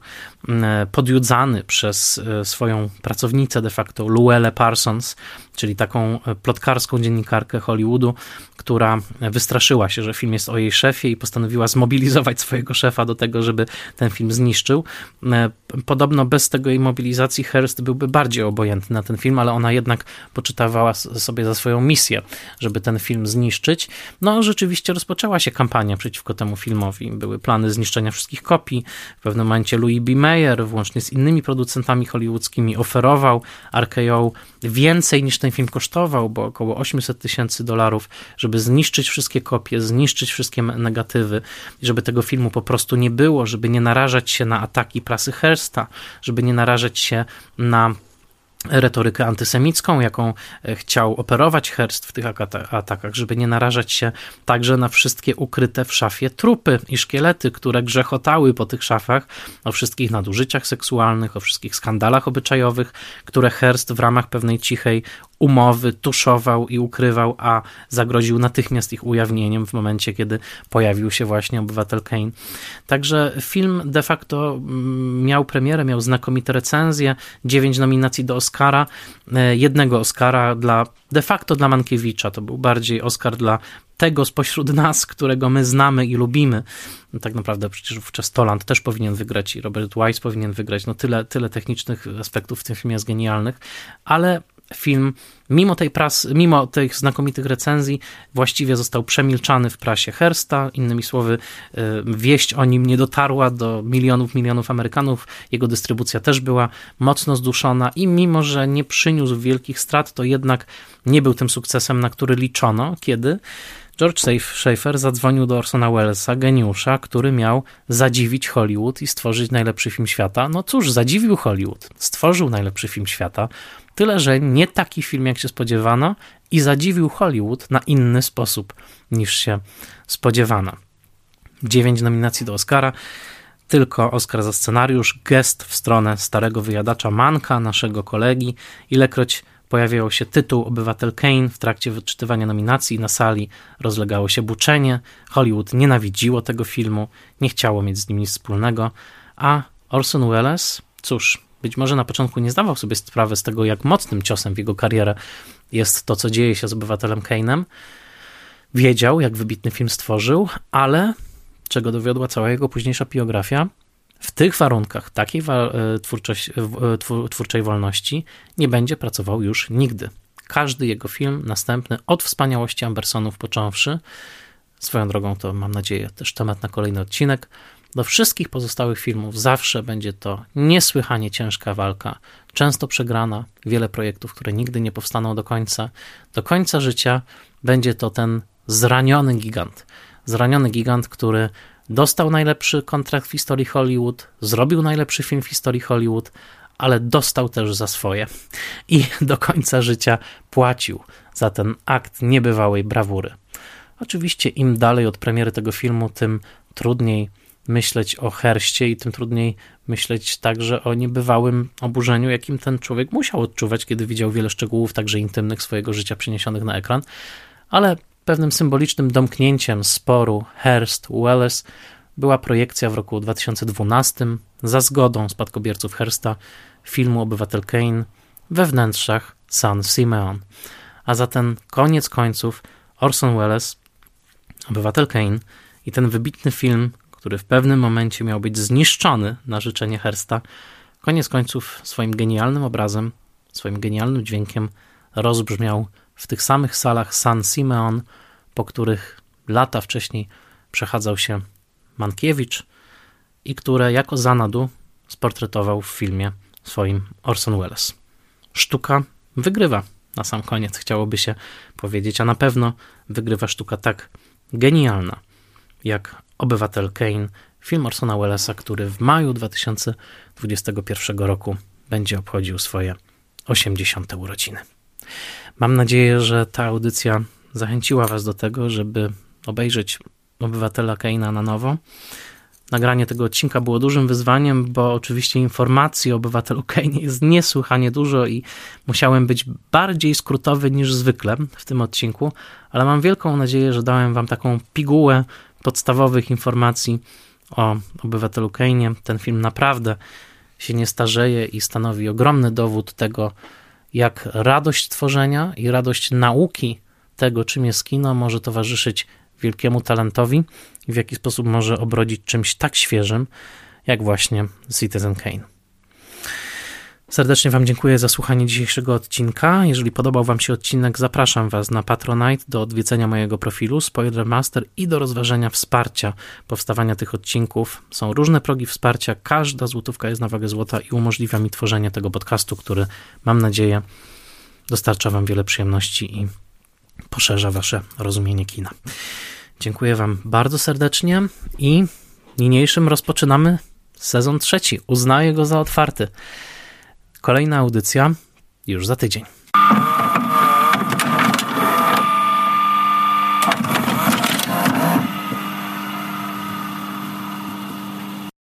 Mm, podjudzany przez e, swoją pracownicę de facto, Luelle Parsons, czyli taką e, plotkarską dziennikarkę Hollywoodu, która wystraszyła się, że film jest o jej szefie i postanowiła zmobilizować swojego szefa do tego, żeby ten film zniszczył. E, podobno bez tego jej mobilizacji Hearst byłby bardziej obojętny na ten film, ale ona jednak poczytawała sobie za swoją misję, żeby ten film zniszczyć. No, rzeczywiście rozpoczęła się kampania przeciwko temu filmowi. Były plany zniszczenia wszystkich kopii. W pewnym momencie Louis B. Mayer, włącznie z innymi producentami hollywoodzkimi, oferował RKO więcej niż ten film kosztował, bo około 800 tysięcy dolarów, żeby zniszczyć wszystkie kopie, zniszczyć wszystkie negatywy, żeby tego filmu po prostu nie było, żeby nie narażać się na ataki prasy Hersta, żeby nie narażać się na retorykę antysemicką, jaką e, chciał operować Hearst w tych atakach, żeby nie narażać się także na wszystkie ukryte w szafie trupy i szkielety, które grzechotały po tych szafach, o wszystkich nadużyciach seksualnych, o wszystkich skandalach obyczajowych, które Hearst w ramach pewnej cichej umowy tuszował i ukrywał, a zagroził natychmiast ich ujawnieniem w momencie, kiedy pojawił się właśnie obywatel Kane. Także film de facto mm, miał premierę, miał znakomite recenzje, dziewięć nominacji do Oscara, e, jednego Oscara dla de facto dla Mankiewicza. To był bardziej Oscar dla tego spośród nas, którego my znamy i lubimy. No tak naprawdę przecież wówczas Toland też powinien wygrać i Robert Wise powinien wygrać. No tyle, tyle technicznych aspektów w tym filmie jest genialnych, ale film, mimo tej prasy, mimo tych znakomitych recenzji, właściwie został przemilczany w prasie Hersta. Innymi słowy, e, wieść o nim nie dotarła do milionów, milionów Amerykanów. Jego dystrybucja też była mocno zduszona i mimo, że nie przyniósł wielkich strat, to jednak nie był tym sukcesem, na który liczono, kiedy George Schaefer zadzwonił do Orsona Wellesa, geniusza, który miał zadziwić Hollywood i stworzyć najlepszy film świata. No cóż, zadziwił Hollywood, stworzył najlepszy film świata, tyle że nie taki film, jak się spodziewano, i zadziwił Hollywood na inny sposób niż się spodziewano. Dziewięć nominacji do Oscara, tylko Oscar za scenariusz, gest w stronę starego wyjadacza Manka, naszego kolegi, ilekroć pojawiał się tytuł Obywatel Kane w trakcie wyczytywania nominacji. Na sali rozlegało się buczenie. Hollywood nienawidziło tego filmu, nie chciało mieć z nim nic wspólnego. A Orson Welles, cóż, być może na początku nie zdawał sobie sprawy z tego, jak mocnym ciosem w jego karierę jest to, co dzieje się z Obywatelem Kane'em. Wiedział, jak wybitny film stworzył, ale czego dowiodła cała jego późniejsza biografia, w tych warunkach takiej e, e, twórczej wolności nie będzie pracował już nigdy. Każdy jego film następny, od wspaniałości Ambersonów począwszy, swoją drogą to mam nadzieję też temat na kolejny odcinek, do wszystkich pozostałych filmów zawsze będzie to niesłychanie ciężka walka, często przegrana, wiele projektów, które nigdy nie powstaną do końca. Do końca życia będzie to ten zraniony gigant. Zraniony gigant, który dostał najlepszy kontrakt w historii Hollywood, zrobił najlepszy film w historii Hollywood, ale dostał też za swoje i do końca życia płacił za ten akt niebywałej brawury. Oczywiście im dalej od premiery tego filmu, tym trudniej myśleć o Herście i tym trudniej myśleć także o niebywałym oburzeniu, jakim ten człowiek musiał odczuwać, kiedy widział wiele szczegółów, także intymnych swojego życia przeniesionych na ekran. Ale pewnym symbolicznym domknięciem sporu Hearst-Welles była projekcja w roku 2012 za zgodą spadkobierców Hearsta filmu Obywatel Kane we wnętrzach San Simeon. A za ten koniec końców Orson Welles, Obywatel Kane i ten wybitny film, który w pewnym momencie miał być zniszczony na życzenie Hersta, koniec końców swoim genialnym obrazem, swoim genialnym dźwiękiem rozbrzmiał w tych samych salach San Simeon, po których lata wcześniej przechadzał się Mankiewicz i które jako zanadu sportretował w filmie swoim Orson Welles. Sztuka wygrywa na sam koniec, chciałoby się powiedzieć, a na pewno wygrywa sztuka tak genialna jak Obywatel Kane, film Orsona Wellesa, który w maju 2021 roku będzie obchodził swoje 80. urodziny. Mam nadzieję, że ta audycja zachęciła Was do tego, żeby obejrzeć Obywatela Keina na nowo. Nagranie tego odcinka było dużym wyzwaniem, bo oczywiście informacji o obywatelu Kane jest niesłychanie dużo i musiałem być bardziej skrótowy niż zwykle w tym odcinku, ale mam wielką nadzieję, że dałem Wam taką pigułę podstawowych informacji o obywatelu Kane. Ten film naprawdę się nie starzeje i stanowi ogromny dowód tego, jak radość tworzenia i radość nauki tego, czym jest kino, może towarzyszyć wielkiemu talentowi i w jaki sposób może obrodzić czymś tak świeżym, jak właśnie Citizen Kane. Serdecznie Wam dziękuję za słuchanie dzisiejszego odcinka. Jeżeli podobał Wam się odcinek, zapraszam Was na Patronite do odwiedzenia mojego profilu Spoilermaster i do rozważenia wsparcia powstawania tych odcinków. Są różne progi wsparcia, każda złotówka jest na wagę złota i umożliwia mi tworzenie tego podcastu, który mam nadzieję dostarcza Wam wiele przyjemności i poszerza Wasze rozumienie kina. Dziękuję Wam bardzo serdecznie i niniejszym rozpoczynamy sezon trzeci. Uznaję go za otwarty. Kolejna audycja już za tydzień.